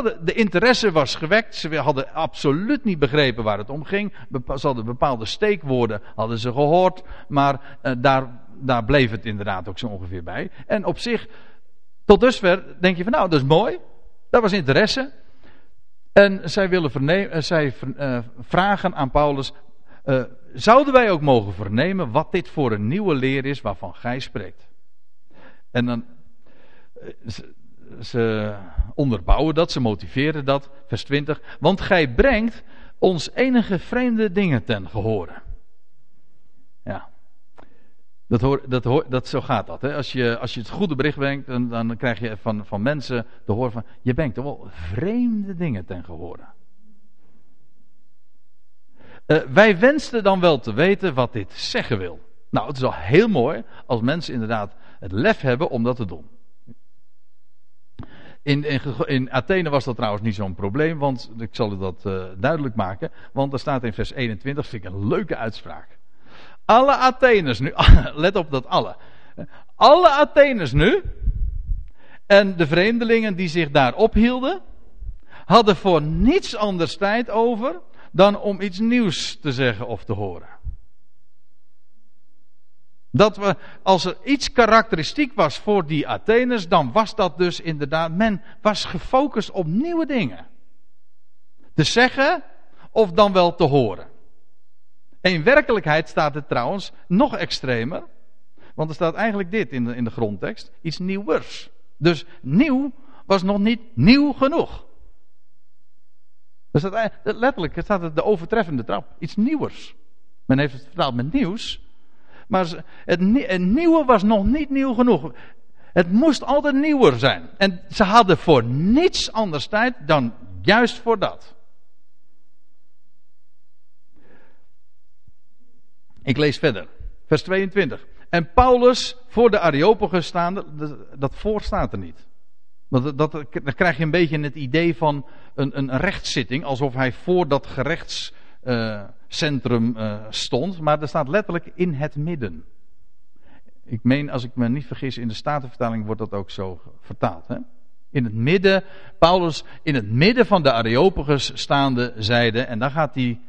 de interesse was gewekt. Ze hadden absoluut niet begrepen waar het om ging. Ze hadden bepaalde steekwoorden hadden ze gehoord. Maar uh, daar, daar bleef het inderdaad ook zo ongeveer bij. En op zich, tot dusver denk je van nou, dat is mooi. Dat was interesse. En zij, willen vernemen, eh, zij uh, vragen aan Paulus. Uh, zouden wij ook mogen vernemen wat dit voor een nieuwe leer is waarvan gij spreekt? En dan ze onderbouwen dat, ze motiveren dat. Vers 20. Want gij brengt ons enige vreemde dingen ten gehore. Dat hoor, dat hoor, dat, zo gaat dat. Hè? Als, je, als je het goede bericht brengt, dan, dan krijg je van, van mensen te horen van... Je brengt toch wel vreemde dingen ten gehore. Uh, wij wensten dan wel te weten wat dit zeggen wil. Nou, het is al heel mooi als mensen inderdaad het lef hebben om dat te doen. In, in, in, Athene was dat trouwens niet zo'n probleem, want ik zal u dat uh, duidelijk maken. Want er staat in vers 21, vind ik een leuke uitspraak. Alle Atheners nu, let op dat alle. Alle Atheners nu, en de vreemdelingen die zich daar ophielden, hadden voor niets anders tijd over dan om iets nieuws te zeggen of te horen. Dat we, als er iets karakteristiek was voor die Atheners, dan was dat dus inderdaad, men was gefocust op nieuwe dingen. Te zeggen of dan wel te horen. In werkelijkheid staat het trouwens nog extremer. Want er staat eigenlijk dit in de, in de grondtekst. Iets nieuwers. Dus nieuw was nog niet nieuw genoeg. Dat, letterlijk staat het de overtreffende trap. Iets nieuwers. Men heeft het vertaald met nieuws. Maar het, het nieuwe was nog niet nieuw genoeg. Het moest altijd nieuwer zijn. En ze hadden voor niets anders tijd dan juist voor dat. Ik lees verder. Vers 22. En Paulus voor de Areopagus staande, dat voor staat er niet. Dat, dat, dan krijg je een beetje het idee van een, een rechtszitting, alsof hij voor dat gerechtscentrum uh, uh, stond. Maar er staat letterlijk in het midden. Ik meen, als ik me niet vergis, in de Statenvertaling wordt dat ook zo vertaald. Hè? In het midden, Paulus in het midden van de Areopagus staande zijde, en dan gaat hij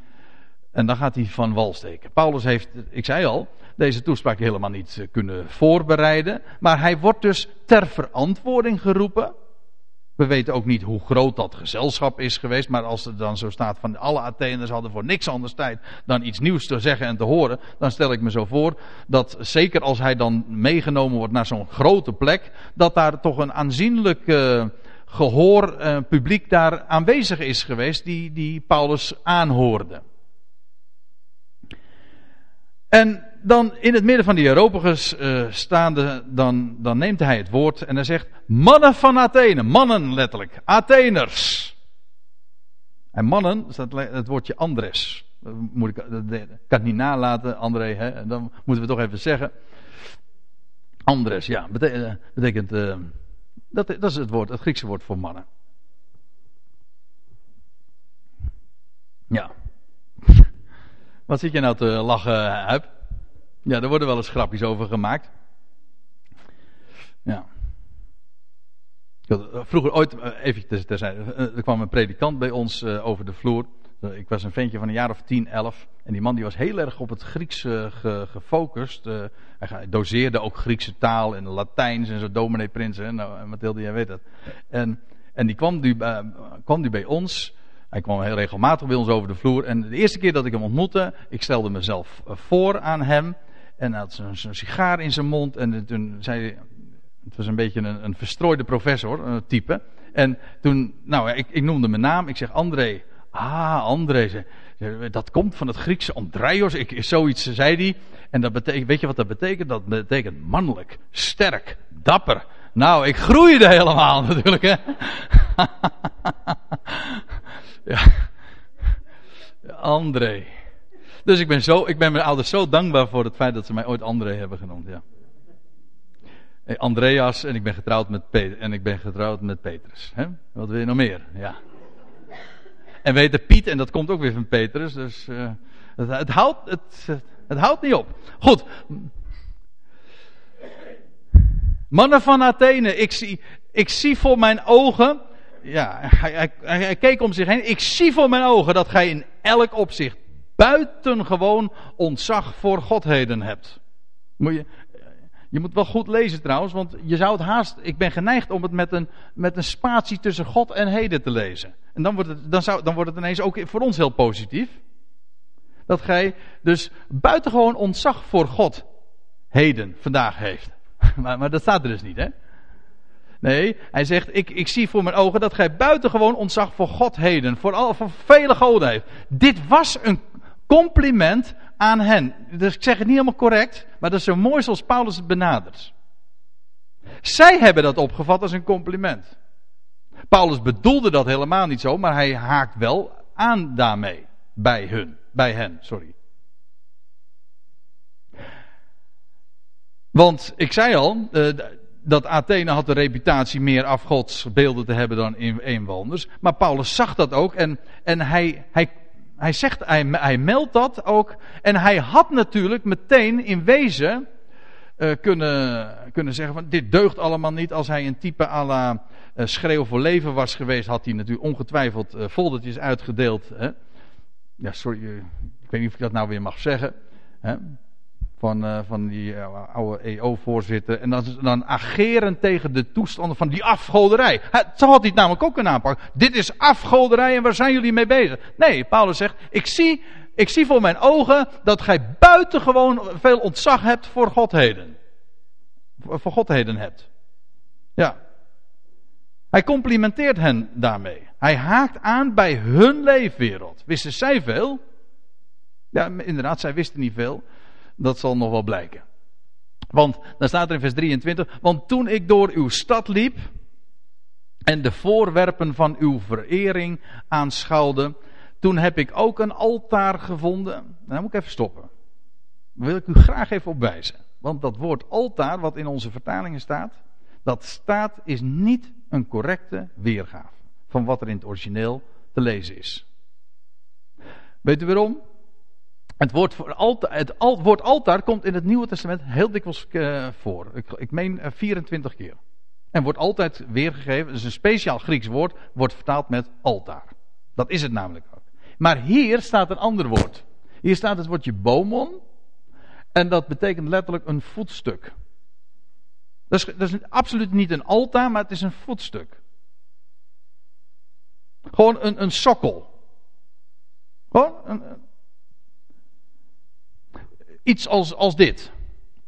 en dan gaat hij van wal steken. Paulus heeft, ik zei al, deze toespraak helemaal niet eh, kunnen voorbereiden. Maar hij wordt dus ter verantwoording geroepen. We weten ook niet hoe groot dat gezelschap is geweest. Maar als er dan zo staat van alle Atheners hadden voor niks anders tijd dan iets nieuws te zeggen en te horen. Dan stel ik me zo voor dat zeker als hij dan meegenomen wordt naar zo'n grote plek. Dat daar toch een aanzienlijk uh, gehoor, uh, publiek daar aanwezig is geweest die, die Paulus aanhoorde. En dan in het midden van die Areopagus uh, staande, dan, dan neemt hij het woord en hij zegt: Mannen van Athene, mannen letterlijk, Atheners. En mannen, staat het woordje Andres. Dat moet ik, dat kan niet nalaten, André, hè? dan moeten we toch even zeggen. Andres, ja, betekent, betekent dat, dat is het woord, het Griekse woord voor mannen. Ja. Wat zit je nou te lachen, Huip? Ja, er worden wel eens grapjes over gemaakt. Ja. Eh, vroeger ooit, eh, even terzijde, eh, er kwam een predikant bij ons over de vloer. Ik was een ventje van een jaar of 10, 11. En die man die was heel erg op het Grieks gefocust. hij doseerde ook Griekse taal en Latijns en zo, dominee prinsen. Nou, Mathilde, jij weet dat. En, en die kwam nu, kwam die bij ons. Hij kwam heel regelmatig bij ons over de vloer. En de eerste keer dat ik hem ontmoette, ik stelde mezelf voor aan hem. En hij had zo'n sigaar in zijn mond. En toen zei hij, het was een beetje een, een verstrooide professor, een type. En toen, nou, ik, ik noemde mijn naam. Ik zeg André. Ah, André. Dat komt van het Griekse Andreios. Ik, zoiets zei hij. En dat betekent, weet je wat dat betekent? Dat betekent mannelijk, sterk, dapper. Nou, ik groeide helemaal natuurlijk, hè. Ja. André. Dus ik ben, zo, ik ben mijn ouders zo dankbaar voor het feit dat ze mij ooit André hebben genoemd. Ja. Andreas en ik ben getrouwd met Peter, en ik ben getrouwd met Petrus. Hè? Wat wil je nog meer? Ja. En weet de Piet, en dat komt ook weer van Petrus, dus uh, het, het, houdt, het, het houdt niet op. Goed. Mannen van Athene, ik zie, ik zie voor mijn ogen ja, hij, hij, hij, keek om zich heen. Ik zie voor mijn ogen dat gij in elk opzicht buitengewoon ontzag voor godheden hebt. Moet je, je moet wel goed lezen trouwens, want je zou het haast. Ik ben geneigd om het met een, met een spatie tussen God en heden te lezen. En dan wordt het, dan zou, dan wordt het ineens ook voor ons heel positief. Dat gij dus buitengewoon ontzag voor God heden vandaag heeft. Maar, maar dat staat er dus niet, hè? Nee, hij zegt, ik, ik zie voor mijn ogen dat gij buitengewoon ontzag voor godheden, voor, al, voor vele goden heeft. Dit was een compliment aan hen. Dus ik zeg het niet helemaal correct, maar dat is zo mooi zoals Paulus het benadert. Zij hebben dat opgevat als een compliment. Paulus bedoelde dat helemaal niet zo, maar hij haakt wel aan daarmee. Bij hun, bij hen, sorry. Want ik zei al, uh, dat Athene had de reputatie meer afgodsbeelden te hebben dan inwoners. Maar Paulus zag dat ook en, en hij, hij, hij zegt, hij, meldt dat ook. En hij had natuurlijk meteen in wezen uh, kunnen, kunnen zeggen van dit deugt allemaal niet. Als hij een type à la uh, schreeuw voor leven was geweest, had hij natuurlijk ongetwijfeld uh, foldertjes uitgedeeld. Hè? Ja, sorry, ik weet niet of ik dat nou weer mag zeggen. Hè? Van, uh, van die uh, oude EO-voorzitter. En dan, dan ageren tegen de toestanden van die afgoderij. Zo had hij het namelijk ook kunnen aanpakken. Dit is afgoderij en waar zijn jullie mee bezig? Nee, Paulus zegt, ik zie, ik zie voor mijn ogen dat gij buitengewoon veel ontzag hebt voor godheden. Voor godheden hebt. Ja. Hij complimenteert hen daarmee. Hij haakt aan bij hun leefwereld. Wisten zij veel? Ja, inderdaad, zij wisten niet veel. Dat zal nog wel blijken. Want dan staat er in vers 23: Want toen ik door uw stad liep en de voorwerpen van uw verering aanschouwde, toen heb ik ook een altaar gevonden. Nou, dan moet ik even stoppen. Daar wil ik u graag even op wijzen. Want dat woord altaar, wat in onze vertalingen staat, dat staat is niet een correcte weergave van wat er in het origineel te lezen is. Weet u waarom? Het woord, voor het woord altaar komt in het Nieuwe Testament heel dikwijls uh, voor. Ik, ik meen uh, eh, 24 keer. En wordt altijd weergegeven, het is een speciaal Grieks woord, wordt vertaald met altaar. Dat is het namelijk ook. Maar hier staat een ander woord. Hier staat het woordje bomon. En dat betekent letterlijk een voetstuk. Dat is, dat is absoluut niet een altaar, maar het is een voetstuk. Gewoon een, een sokkel. Gewoon een, iets als, als dit.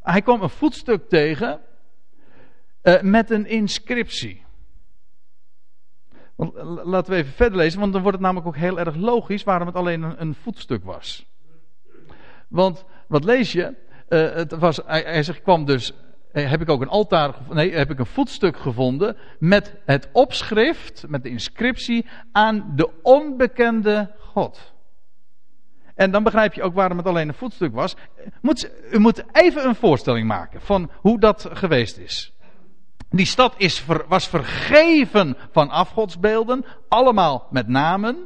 Hij kwam een voetstuk tegen uh, met een inscriptie. Want, laten we even verder lezen, want dan wordt het namelijk ook heel erg logisch waarom het alleen een, voetstuk was. Want wat lees je? Uh, het was, hij, hij zegt, kwam dus eh, heb ik ook een altaar, nee, heb ik een voetstuk gevonden met het opschrift, met de inscriptie aan de onbekende God. En dan begrijp je ook waarom het alleen een voetstuk was. Moet, u moet even een voorstelling maken van hoe dat geweest is. Die stad is was vergeven van afgodsbeelden, allemaal met namen.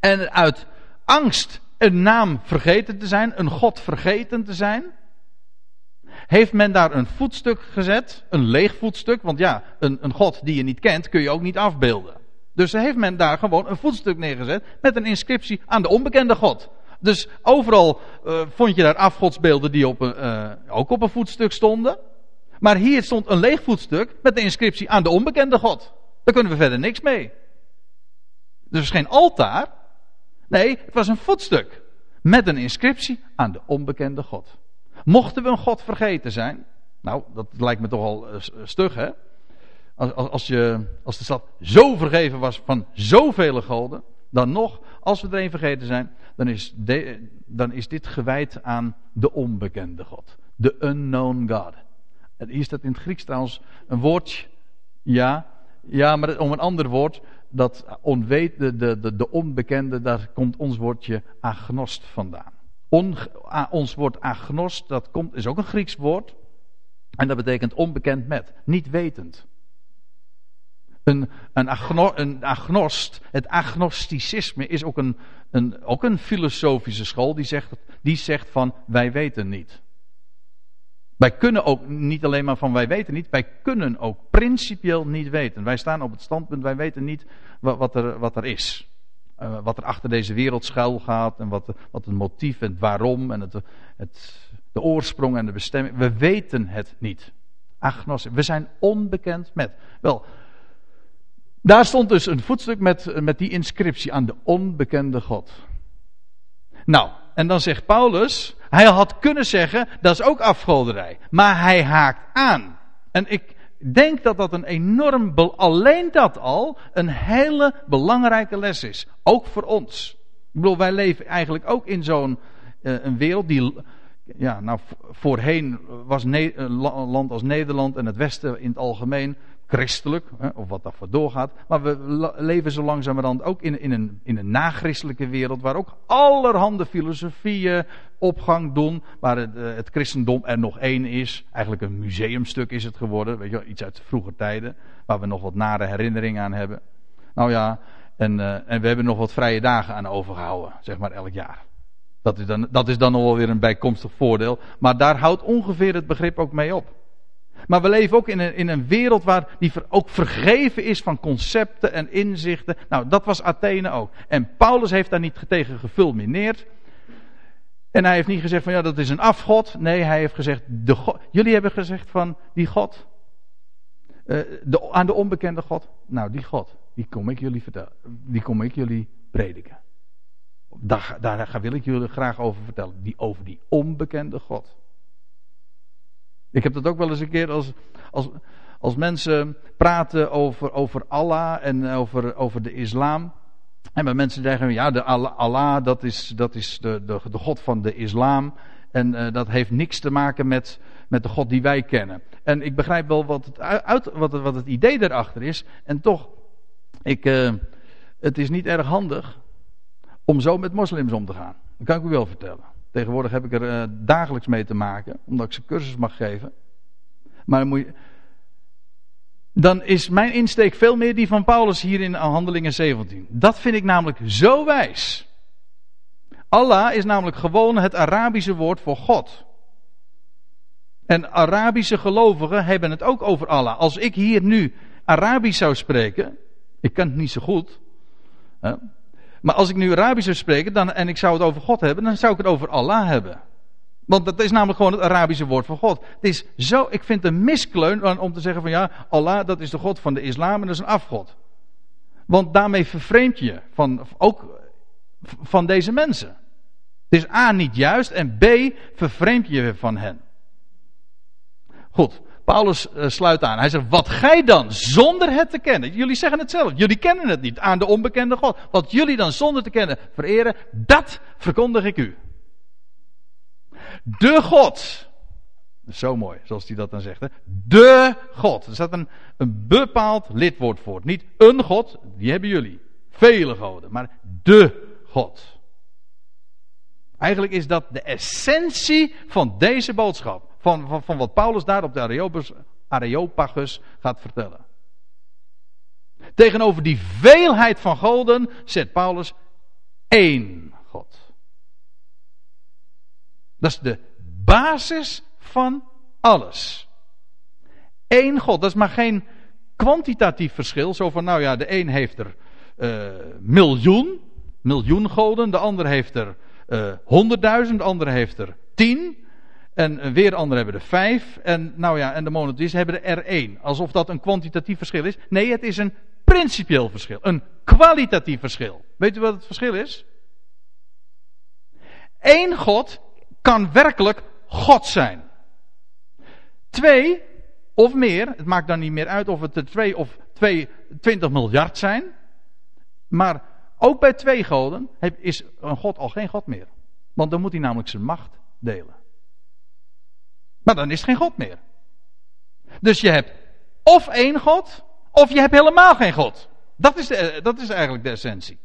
En uit angst een naam vergeten te zijn, een God vergeten te zijn, heeft men daar een voetstuk gezet, een leeg voetstuk, want ja, een, een God die je niet kent kun je ook niet afbeelden. Dus heeft men daar gewoon een voetstuk neergezet met een inscriptie aan de onbekende God. Dus overal uh, vond je daar afgodsbeelden die op uh, ook op een voetstuk stonden. Maar hier stond een leeg voetstuk met de inscriptie aan de onbekende God. Daar kunnen we verder niks mee. Dus geen altaar. Nee, het was een voetstuk. Met een inscriptie aan de onbekende God. Mochten we een God vergeten zijn? Nou, dat lijkt me toch al uh, stug, hè? Als, als, je, als de stad zo vergeven was van zoveel goden, dan nog, als we er een vergeten zijn, dan is, dan is dit gewijd aan de onbekende God. De unknown God. En hier staat in het Grieks trouwens een woordje, ja, ja, maar om een ander woord, dat onweet, de, de, de, de onbekende, daar komt ons woordje agnost vandaan. On, ons woord agnost, dat komt, is ook een Grieks woord. En dat betekent onbekend met, niet wetend. Een, een, agno, een agnost, het agnosticisme is ook een, een, ook een filosofische school die zegt, die zegt van wij weten niet. Wij kunnen ook niet alleen maar van wij weten niet, wij kunnen ook principieel niet weten. Wij staan op het standpunt, wij weten niet wat, er, wat er is. Uh, wat er achter deze wereld schuil gaat en wat, wat het motief en het waarom en het, het, de oorsprong en de bestemming. We weten het niet. Agnostisch. We zijn onbekend met. Wel, daar stond dus een voetstuk met, met die inscriptie aan de onbekende God. Nou, en dan zegt Paulus, hij had kunnen zeggen, dat is ook afgoderij. Maar hij haakt aan. En ik denk dat dat een enorm, alleen dat al, een hele belangrijke les is. Ook voor ons. Ik bedoel, wij leven eigenlijk ook in zo'n uh, een wereld die, ja, nou voorheen was een land als Nederland en het Westen in het algemeen christelijk, of wat daarvoor doorgaat. Maar we leven zo langzamerhand ook in, in, een, in een nachristelijke wereld, waar ook allerhande filosofieën opgang doen, waar het, eh, het, christendom er nog één is. Eigenlijk een museumstuk is het geworden, weet je, iets uit vroeger tijden, waar we nog wat nare herinneringen aan hebben. Nou ja, en, uh, en we hebben nog wat vrije dagen aan overgehouden, zeg maar elk jaar. Dat is dan, dat is dan nog wel weer een bijkomstig voordeel. Maar daar houdt ongeveer het begrip ook mee op. Maar we leven ook in een, in een wereld waar die ook vergeven is van concepten en inzichten. Nou, dat was Athene ook. En Paulus heeft daar niet tegen gefulmineerd. En hij heeft niet gezegd van ja, dat is een afgod. Nee, hij heeft gezegd, de jullie hebben gezegd van die God. Uh, de, aan de onbekende God. Nou, die God, die kom ik jullie vertellen. Die kom ik jullie prediken. Daar, daar wil ik jullie graag over vertellen. Die, over die onbekende God. Ik heb dat ook wel eens een keer als, als, als mensen praten over, over Allah en over, over de islam. En bij mensen zeggen, ja, de Allah, dat is, dat is de, de, de God van de islam. En uh, dat heeft niks te maken met, met de God die wij kennen. En ik begrijp wel wat het, uit, wat het, wat het idee daarachter is. En toch, ik, uh, het is niet erg handig om zo met moslims om te gaan. Dat kan ik u wel vertellen. Tegenwoordig heb ik er uh, dagelijks mee te maken, omdat ik ze cursus mag geven. Maar dan moet je, dan is mijn insteek veel meer die van Paulus hier in Handelingen 17. Dat vind ik namelijk zo wijs. Allah is namelijk gewoon het Arabische woord voor God. En Arabische gelovigen hebben het ook over Allah. Als ik hier nu Arabisch zou spreken, ik kan het niet zo goed, maar als ik nu Arabisch zou spreken dan, en ik zou het over God hebben, dan zou ik het over Allah hebben. Want dat is namelijk gewoon het Arabische woord voor God. Het is zo, ik vind het een miskleun om te zeggen van ja, Allah dat is de God van de islam en dat is een afgod. Want daarmee vervreemd je van, ook van deze mensen. Het is A niet juist en B vervreemd je van hen. Goed, Paulus uh, sluit aan. Hij zegt, wat gij dan zonder het te kennen. Jullie zeggen het zelf. Jullie kennen het niet aan de onbekende God. Wat jullie dan zonder te kennen vereren, dat verkondig ik u. De God. Zo mooi, zoals hij dat dan zegt. Hè? De God. Er staat een, een bepaald lidwoord voor. Niet een God, die hebben jullie. Vele goden. Maar de God. Eigenlijk is dat de essentie van deze boodschap. Van, van, van wat Paulus daar op de Areopagus, gaat vertellen. Tegenover die veelheid van goden zet Paulus één God. Dat is de basis van alles. Eén God, dat is maar geen kwantitatief verschil. Zo van, nou ja, de een heeft er uh, miljoen, miljoen goden. De ander heeft er honderdduizend, de ander heeft er tien. En weer anderen hebben er vijf. En nou ja, en de monotheïsten hebben er één. Alsof dat een kwantitatief verschil is. Nee, het is een principieel verschil. Een kwalitatief verschil. Weet u wat het verschil is? Eén God kan werkelijk God zijn. Twee of meer, het maakt dan niet meer uit of het er twee of twee, 20 miljard zijn. Maar ook bij twee goden is een God al geen God meer. Want dan moet hij namelijk zijn macht delen. Maar dan is het geen God meer. Dus je hebt of één God, of je hebt helemaal geen God. Dat is, de, dat is eigenlijk de essentie.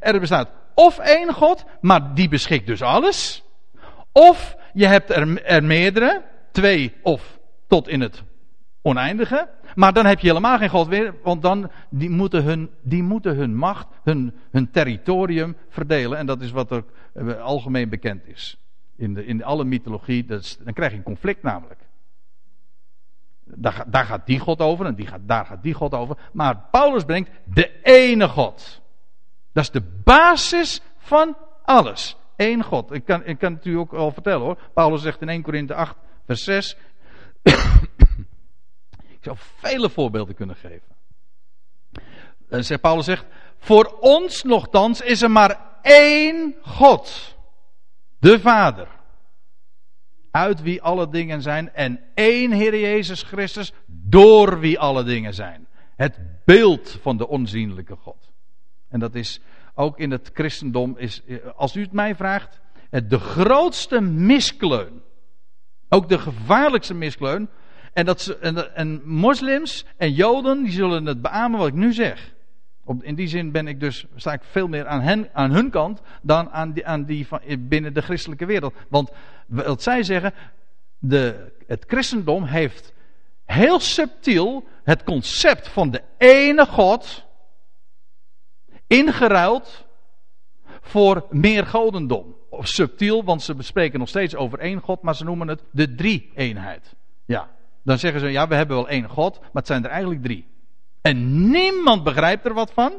Er bestaat of één God, maar die beschikt dus alles. Of je hebt er, er meerdere, twee of tot in het oneindige. Maar dan heb je helemaal geen God meer, want dan die moeten hun, die moeten hun macht, hun, hun territorium verdelen. En dat is wat er eh, algemeen bekend is. In, de, in alle mythologie, dat dan krijg je een conflict namelijk. Daar, daar, gaat die God over en die gaat, daar gaat die God over. Maar Paulus brengt de ene God. Dat is de basis van alles. Eén God. Ik kan, ik kan het u ook al vertellen hoor. Paulus zegt in 1 Korinthe 8, vers 6. Ik zou vele voorbeelden kunnen geven. Uh, Paulus zegt: Voor ons nogthans is er maar één God. De Vader. Uit wie alle dingen zijn. En één Heer Jezus Christus. Door wie alle dingen zijn. Het beeld van de onzienlijke God. En dat is ook in het christendom is, als u het mij vraagt, de grootste miskleun. Ook de gevaarlijkste miskleun. En, dat en, en moslims en joden, die zullen het beamen wat ik nu zeg. Op, in die zin ben ik dus, sta ik veel meer aan, hen, aan hun kant dan aan die, aan die van, binnen de christelijke wereld. Want wat zij zeggen, de, het christendom heeft heel subtiel het concept van de ene God ingeruild voor meer godendom. Of subtiel, want ze bespreken nog steeds over één God, maar ze noemen het de drie-eenheid. Ja, dan zeggen ze, ja, we hebben wel één God, maar het zijn er eigenlijk drie. En niemand begrijpt er wat van.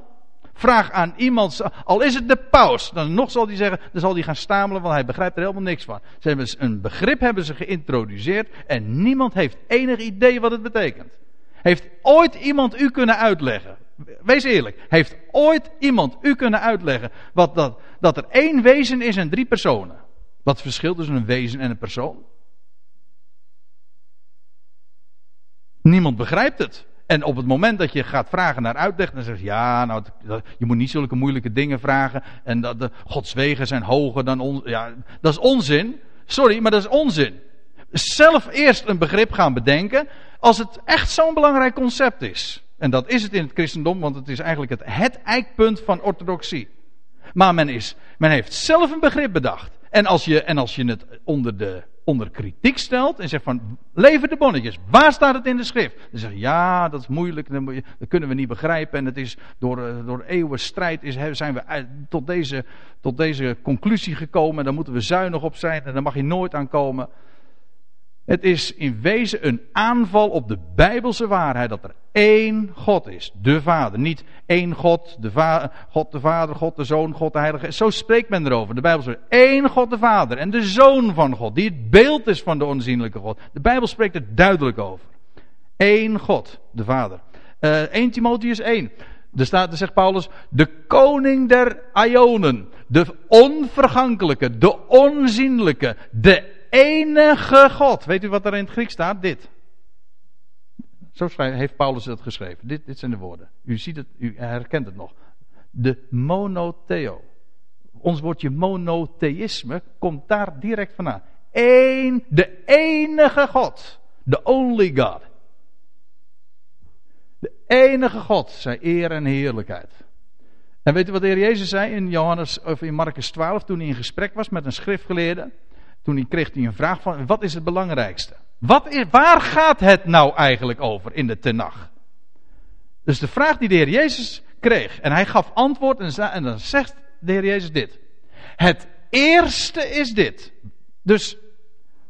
Vraag aan iemand, al is het de paus, dan nog zal hij zeggen, dan zal hij gaan stamelen, want hij begrijpt er helemaal niks van. Ze hebben een begrip hebben ze geïntroduceerd en niemand heeft enig idee wat het betekent. Heeft ooit iemand u kunnen uitleggen? Wees eerlijk. Heeft ooit iemand u kunnen uitleggen wat dat, dat er één wezen is en drie personen? Wat het verschil tussen een wezen en een persoon? Niemand begrijpt het. En op het moment dat je gaat vragen naar uitleg, dan zeg je, ja, nou, je moet niet zulke moeilijke dingen vragen. En dat de Gods wegen zijn hoger dan ons. Ja, dat is onzin. Sorry, maar dat is onzin. Zelf eerst een begrip gaan bedenken, als het echt zo'n belangrijk concept is. En dat is het in het christendom, want het is eigenlijk het, het eikpunt van orthodoxie. Maar men, is, men heeft zelf een begrip bedacht. En als je, en als je het onder de onder kritiek stelt en zegt van, lever de bonnetjes, waar staat het in de schrift? Dan zeg je, ja, dat is moeilijk, dat kunnen we niet begrijpen en het is door, eh, door eeuwen strijd is, zijn we tot deze, tot deze conclusie gekomen en daar moeten we zuinig op zijn en daar mag je nooit aan komen. Het is in wezen een aanval op de bijbelse waarheid dat er één God is, de Vader. Niet één God, de God de Vader, God de Zoon, God de Heilige Zo spreekt men erover. De Bijbel zegt één God de Vader en de Zoon van God, die het beeld is van de onzienlijke God. De Bijbel spreekt er duidelijk over. Eén God, de Vader. Uh, eh, 1 Timotheus 1. Er staat, er zegt Paulus, de koning der Ionen, de onvergankelijke, de onzienlijke, de enige God. Weet u wat er in het Grieks staat? Dit. Zo heeft Paulus het geschreven. Dit, dit zijn de woorden. U ziet het, u herkent het nog. De monotheo. Ons woordje monotheïsme komt daar direct vandaan. Eén, de enige God. The only God. De enige God, zij eer en heerlijkheid. En weet u wat de Heer Jezus zei in, Johannes, of in Marcus 12 toen hij in gesprek was met een schriftgeleerde? Toen kreeg hij een vraag van, wat is het belangrijkste? Wat is, waar gaat het nou eigenlijk over in de Tenach? Dus de vraag die de Heer Jezus kreeg, en hij gaf antwoord en, en dan zegt de Heer Jezus dit. Het eerste is dit. Dus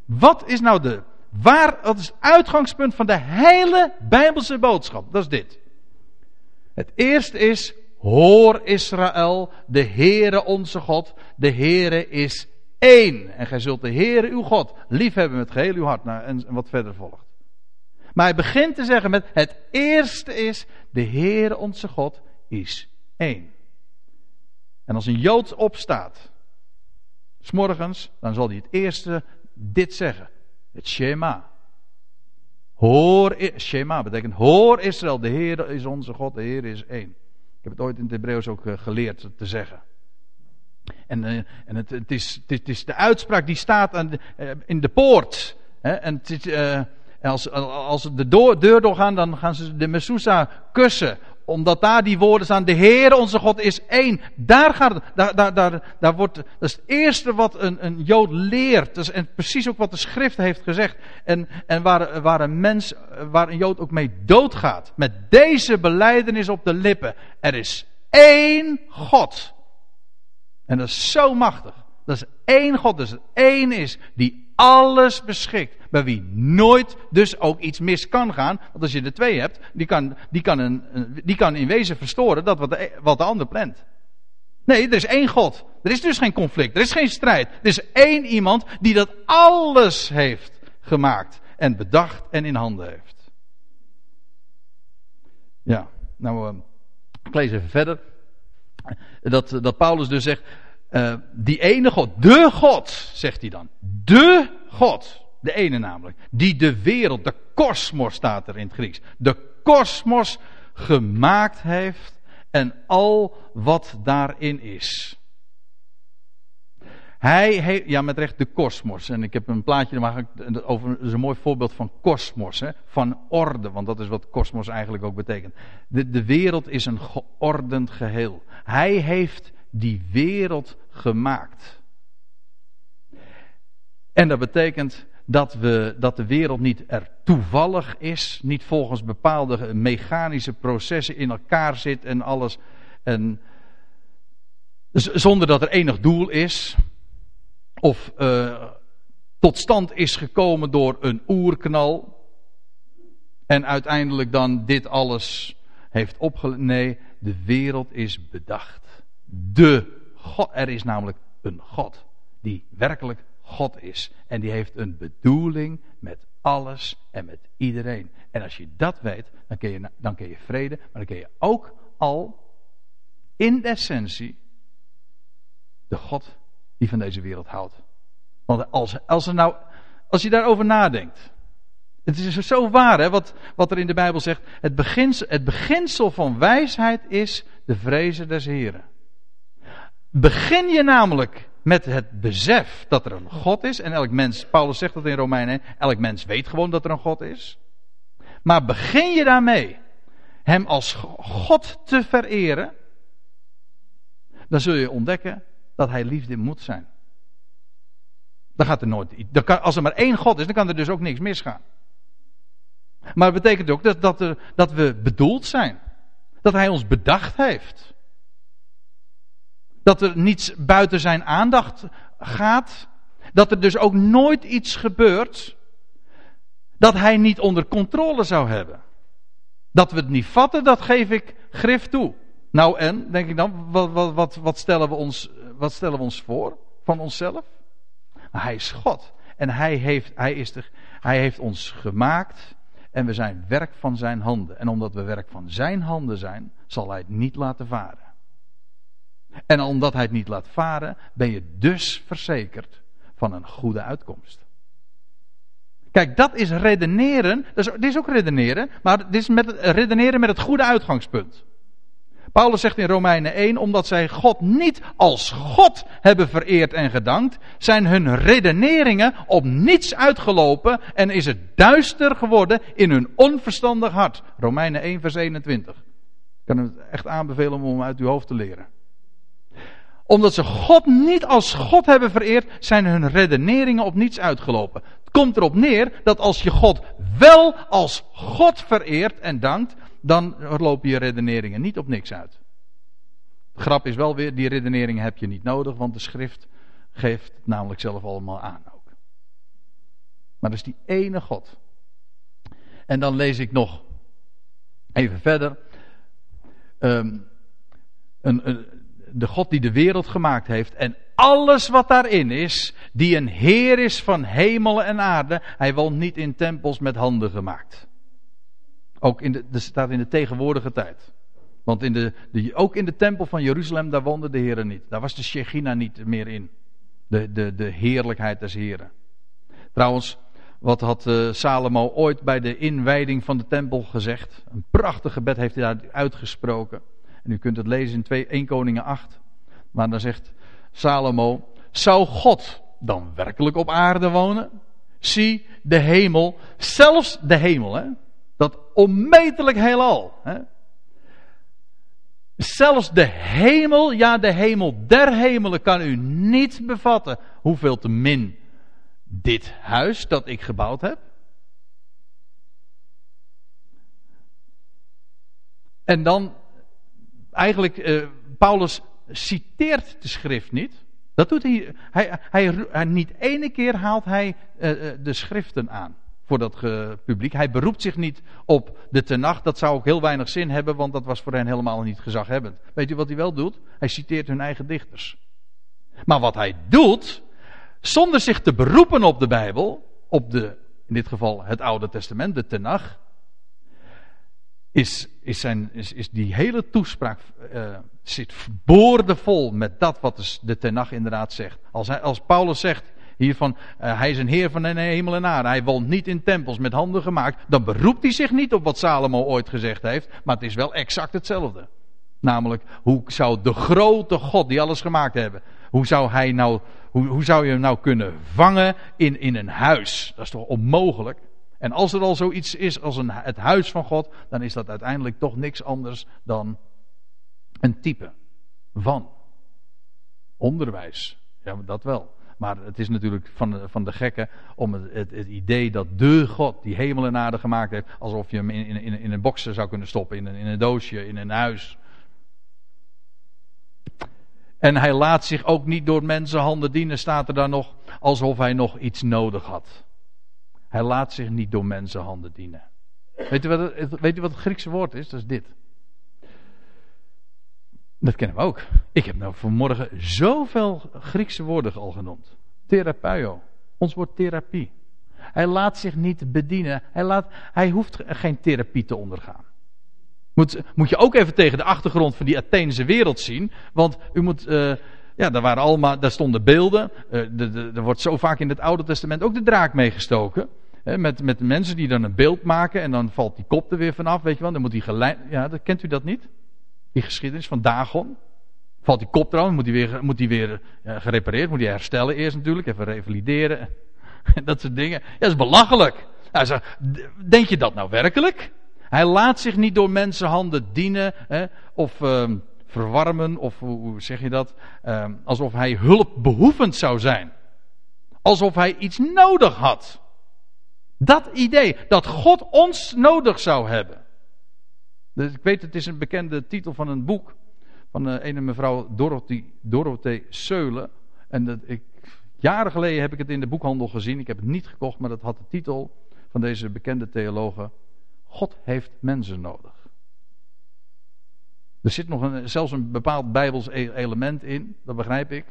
wat is nou de, waar, wat is het uitgangspunt van de hele Bijbelse boodschap? Dat is dit. Het eerste is, hoor Israël, de Heere onze God, de Heere is één. En gij zult de Heere uw God liefhebben met geheel uw hart. Nou, en wat verder volgt. Maar hij begint te zeggen met het eerste is, de Heere onze God is één. En als een Jood opstaat, s'morgens, dan zal hij het eerste dit zeggen. Het Shema. Hoor, Shema betekent hoor Israël, de Heer is onze God, de Heer is één. Ik heb het ooit in het Hebreeuws ook eh, geleerd te zeggen. En, uh, en het, het, is, het, is, de uitspraak die staat aan de, uh, in de poort. Hè? En het, uh, als, als de door, deur doorgaan, dan gaan ze de Mesusa kussen. Omdat daar die woorden staan, de Heer onze God is één. Daar gaat daar, daar, daar, daar wordt, dat is het eerste wat een, een Jood leert. Dat is en precies ook wat de schrift heeft gezegd. En, en waar, waar een mens, waar een Jood ook mee doodgaat. Met deze beleidenis op de lippen. Er is één God. En dat is zo machtig. Dat is één God, dus één is die alles beschikt. Bij wie nooit dus ook iets mis kan gaan. Want als je er twee hebt, die kan, die kan, een, die kan in wezen verstoren dat wat de, wat de ander plant. Nee, er is één God. Er is dus geen conflict. Er is geen strijd. Er is één iemand die dat alles heeft gemaakt. En bedacht en in handen heeft. Ja, nou, uh, ik lees even verder. Dat, dat Paulus dus zegt, uh, die ene God, de God, zegt hij dan. De God, de ene namelijk, die de wereld, de kosmos staat er in het Grieks, de kosmos gemaakt heeft en al wat daarin is. Hij heeft, ja met recht de kosmos. En ik heb een plaatje over, dat is een mooi voorbeeld van kosmos, van orde, want dat is wat kosmos eigenlijk ook betekent. De, de wereld is een geordend geheel. Hij heeft die wereld gemaakt. En dat betekent dat, we, dat de wereld niet er toevallig is, niet volgens bepaalde mechanische processen in elkaar zit en alles. En, zonder dat er enig doel is, of uh, tot stand is gekomen door een oerknal, en uiteindelijk dan dit alles heeft opgelegd. Nee, de wereld is bedacht. De God. Er is namelijk een God die werkelijk God is. En die heeft een bedoeling met alles en met iedereen. En als je dat weet, dan kun je, dan kun je vrede, maar dan kun je ook al in essentie de God die van deze wereld houdt. Want als, als, er nou, als je daarover nadenkt. Het is zo waar, hè, wat, wat er in de Bijbel zegt. Het beginsel, van wijsheid is de vrezen des Heren. Begin je namelijk met het besef dat er een God is. En elk mens, Paulus zegt dat in Romeinen, elk mens weet gewoon dat er een God is. Maar begin je daarmee hem als God te vereren. Dan zul je ontdekken dat hij liefde moet zijn. Dan gaat er nooit. Kan, als er maar één God is, dan kan er dus ook niks misgaan. Maar het betekent ook dat, dat, er, dat we bedoeld zijn. Dat hij ons bedacht heeft. Dat er niets buiten zijn aandacht gaat. Dat er dus ook nooit iets gebeurt dat hij niet onder controle zou hebben. Dat we het niet vatten, dat geef ik grif toe. Nou en, denk ik dan, wat, wat, wat, stellen, we ons, wat stellen we ons voor van onszelf? hij is God. En hij heeft, hij, is de, hij heeft ons gemaakt. En we zijn werk van zijn handen. En omdat we werk van zijn handen zijn, zal hij het niet laten varen. En omdat hij het niet laat varen, ben je dus verzekerd van een goede uitkomst. Kijk, dat is redeneren. Dat is, dit is ook redeneren, maar dit is met, redeneren met het goede uitgangspunt. Paulus zegt in Romeinen 1, omdat zij God niet als God hebben vereerd en gedankt, zijn hun redeneringen op niets uitgelopen en is het duister geworden in hun onverstandig hart. Romeinen 1, vers 21. Ik kan het echt aanbevelen om hem uit uw hoofd te leren omdat ze God niet als God hebben vereerd, zijn hun redeneringen op niets uitgelopen. Het komt erop neer dat als je God wel als God vereert en dankt, dan lopen je redeneringen niet op niks uit. De grap is wel weer, die redeneringen heb je niet nodig, want de schrift geeft het namelijk zelf allemaal aan ook. Maar dat is die ene God. En dan lees ik nog even verder. Um, een, een, de God die de wereld gemaakt heeft en alles wat daarin is, die een Heer is van hemel en aarde, hij woont niet in tempels met handen gemaakt. Ook in de, staat in de tegenwoordige tijd. Want in de, de, ook in de tempel van Jeruzalem, daar woonde de Heer niet. Daar was de Shechina niet meer in. De, de, de heerlijkheid des Heren. Trouwens, wat had uh, Salomo ooit bij de inwijding van de tempel gezegd? Een prachtig gebed heeft hij daar uitgesproken. En u kunt het lezen in 2, 1 Koningen 8. Maar dan zegt Salomo: Zou God dan werkelijk op aarde wonen? Zie de hemel, zelfs de hemel, hè? Dat onmetelijk heelal. Hè? Zelfs de hemel, ja de hemel der hemelen kan u niet bevatten. Hoeveel te min dit huis dat ik gebouwd heb. En dan eigenlijk, uh, Paulus citeert de schrift niet. Dat doet hij. Hij, hij, niet ene keer haalt hij uh, de schriften aan voor dat publiek. Hij beroept zich niet op de tenacht. Dat zou ook heel weinig zin hebben, want dat was voor hen helemaal niet gezaghebbend. Weet u wat hij wel doet? Hij citeert hun eigen dichters. Maar wat hij doet, zonder zich te beroepen op de Bijbel, op de, in dit geval het Oude Testament, de Tenach, is, is, zijn, is, is die hele toespraak uh, zit boordevol met dat wat de, de Tenach inderdaad zegt. Als, hij, als Paulus zegt hiervan, uh, hij is een heer van de hemel en aarde, hij woont niet in tempels met handen gemaakt, dan beroept hij zich niet op wat Salomo ooit gezegd heeft, maar het is wel exact hetzelfde. Namelijk, hoe zou de grote God die alles gemaakt hebben, hoe zou hij nou, hoe, hoe zou je hem nou kunnen vangen in, in een huis? Dat is toch onmogelijk? En als er al zoiets is als een, het huis van God, dan is dat uiteindelijk toch niks anders dan een type van onderwijs. Ja, dat wel. Maar het is natuurlijk van van de gekken om het, het, idee dat de God die hemel en aarde gemaakt heeft, alsof je hem in, in, in een boxer zou kunnen stoppen, in een, in een doosje, in een huis. En hij laat zich ook niet door mensenhanden dienen, staat er dan nog, alsof hij nog iets nodig had. Hij laat zich niet door mensenhanden dienen. Weet het, weet wat het Griekse woord is? Dat is dit. Dat kennen we ook. Ik heb nou vanmorgen zoveel Griekse woorden al genoemd. Therapeio. Ons woord therapie. Hij laat zich niet bedienen. Hij, laat, hij hoeft geen therapie te ondergaan. Moet, moet je ook even tegen de achtergrond van die Atheense wereld zien. Want u moet. Uh, ja, daar, waren allemaal, daar stonden beelden. Uh, er wordt zo vaak in het Oude Testament ook de draak meegestoken. Met, met mensen die dan een beeld maken en dan valt die kop er weer vanaf. Weet je wel, dan moet die geleid. Ja, dat, kent u dat niet? Die geschiedenis van Dagon. Valt die kop eraf, moet die weer, moet die weer uh, gerepareerd, moet die herstellen eerst natuurlijk, even revalideren. dat soort dingen. Ja, dat is belachelijk. Hij zegt, denk je dat nou werkelijk? Hij laat zich niet door mensenhanden dienen hè, of uh, verwarmen, of hoe zeg je dat? Uh, alsof hij hulpbehoevend zou zijn. Alsof hij iets nodig had. Dat idee, dat God ons nodig zou hebben. Dus ik weet, het is een bekende titel van een boek van een ene mevrouw Dorothee, Dorothee Seulen. En dat, ik, jaren geleden heb ik het in de boekhandel gezien. Ik heb het niet gekocht, maar dat had de titel van deze bekende theologe. God heeft mensen nodig. Er zit nog een, zelfs een bepaald bijbels e- element in, dat begrijp ik.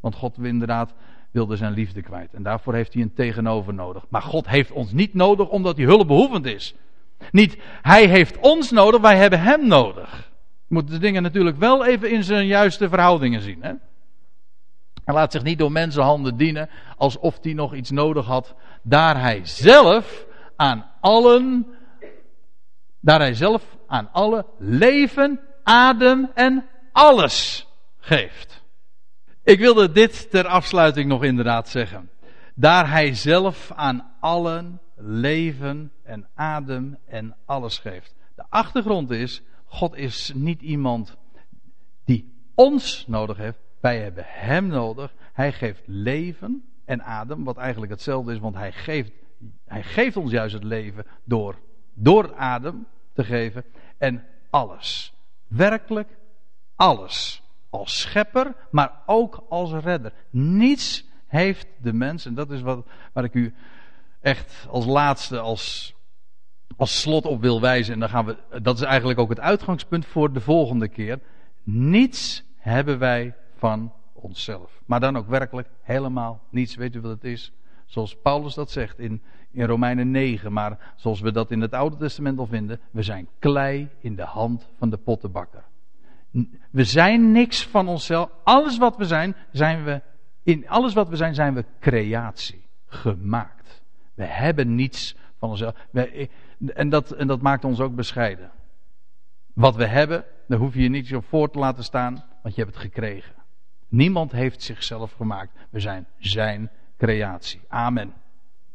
Want God inderdaad wilde zijn liefde kwijt. En daarvoor heeft hij een tegenover nodig. Maar God heeft ons niet nodig omdat hij hulpbehoevend is. Niet, hij heeft ons nodig, wij hebben hem nodig. Je moet de dingen natuurlijk wel even in zijn juiste verhoudingen zien. Hè? Hij laat zich niet door mensenhanden dienen alsof hij nog iets nodig had. Daar hij zelf aan allen daar hij zelf aan alle leven, adem en alles geeft. Ik wilde dit ter afsluiting nog inderdaad zeggen. Daar hij zelf aan allen leven en adem en alles geeft. De achtergrond is, God is niet iemand die ons nodig heeft. Wij hebben Hem nodig. Hij geeft leven en adem, wat eigenlijk hetzelfde is, want Hij geeft, hij geeft ons juist het leven door door adem te geven. En alles. Werkelijk alles. Als schepper, maar ook als redder. Niets heeft de mens, en dat is wat, waar ik u echt als laatste, als, als slot op wil wijzen. En dan gaan we, dat is eigenlijk ook het uitgangspunt voor de volgende keer. Niets hebben wij van onszelf. Maar dan ook werkelijk helemaal niets. Weet u wat het is? Zoals Paulus dat zegt in in Romeinen 9. Maar zoals we dat in het Oude Testament al vinden, we zijn klei in de hand van de pottenbakker. We zijn niks van onszelf. Alles wat we zijn, zijn we. In alles wat we zijn, zijn we creatie. Gemaakt. We hebben niets van onszelf. en, dat, en dat maakt ons ook bescheiden. Wat we hebben, daar hoef je je niet op voor te laten staan, want je hebt het gekregen. Niemand heeft zichzelf gemaakt. We zijn zijn creatie. Amen.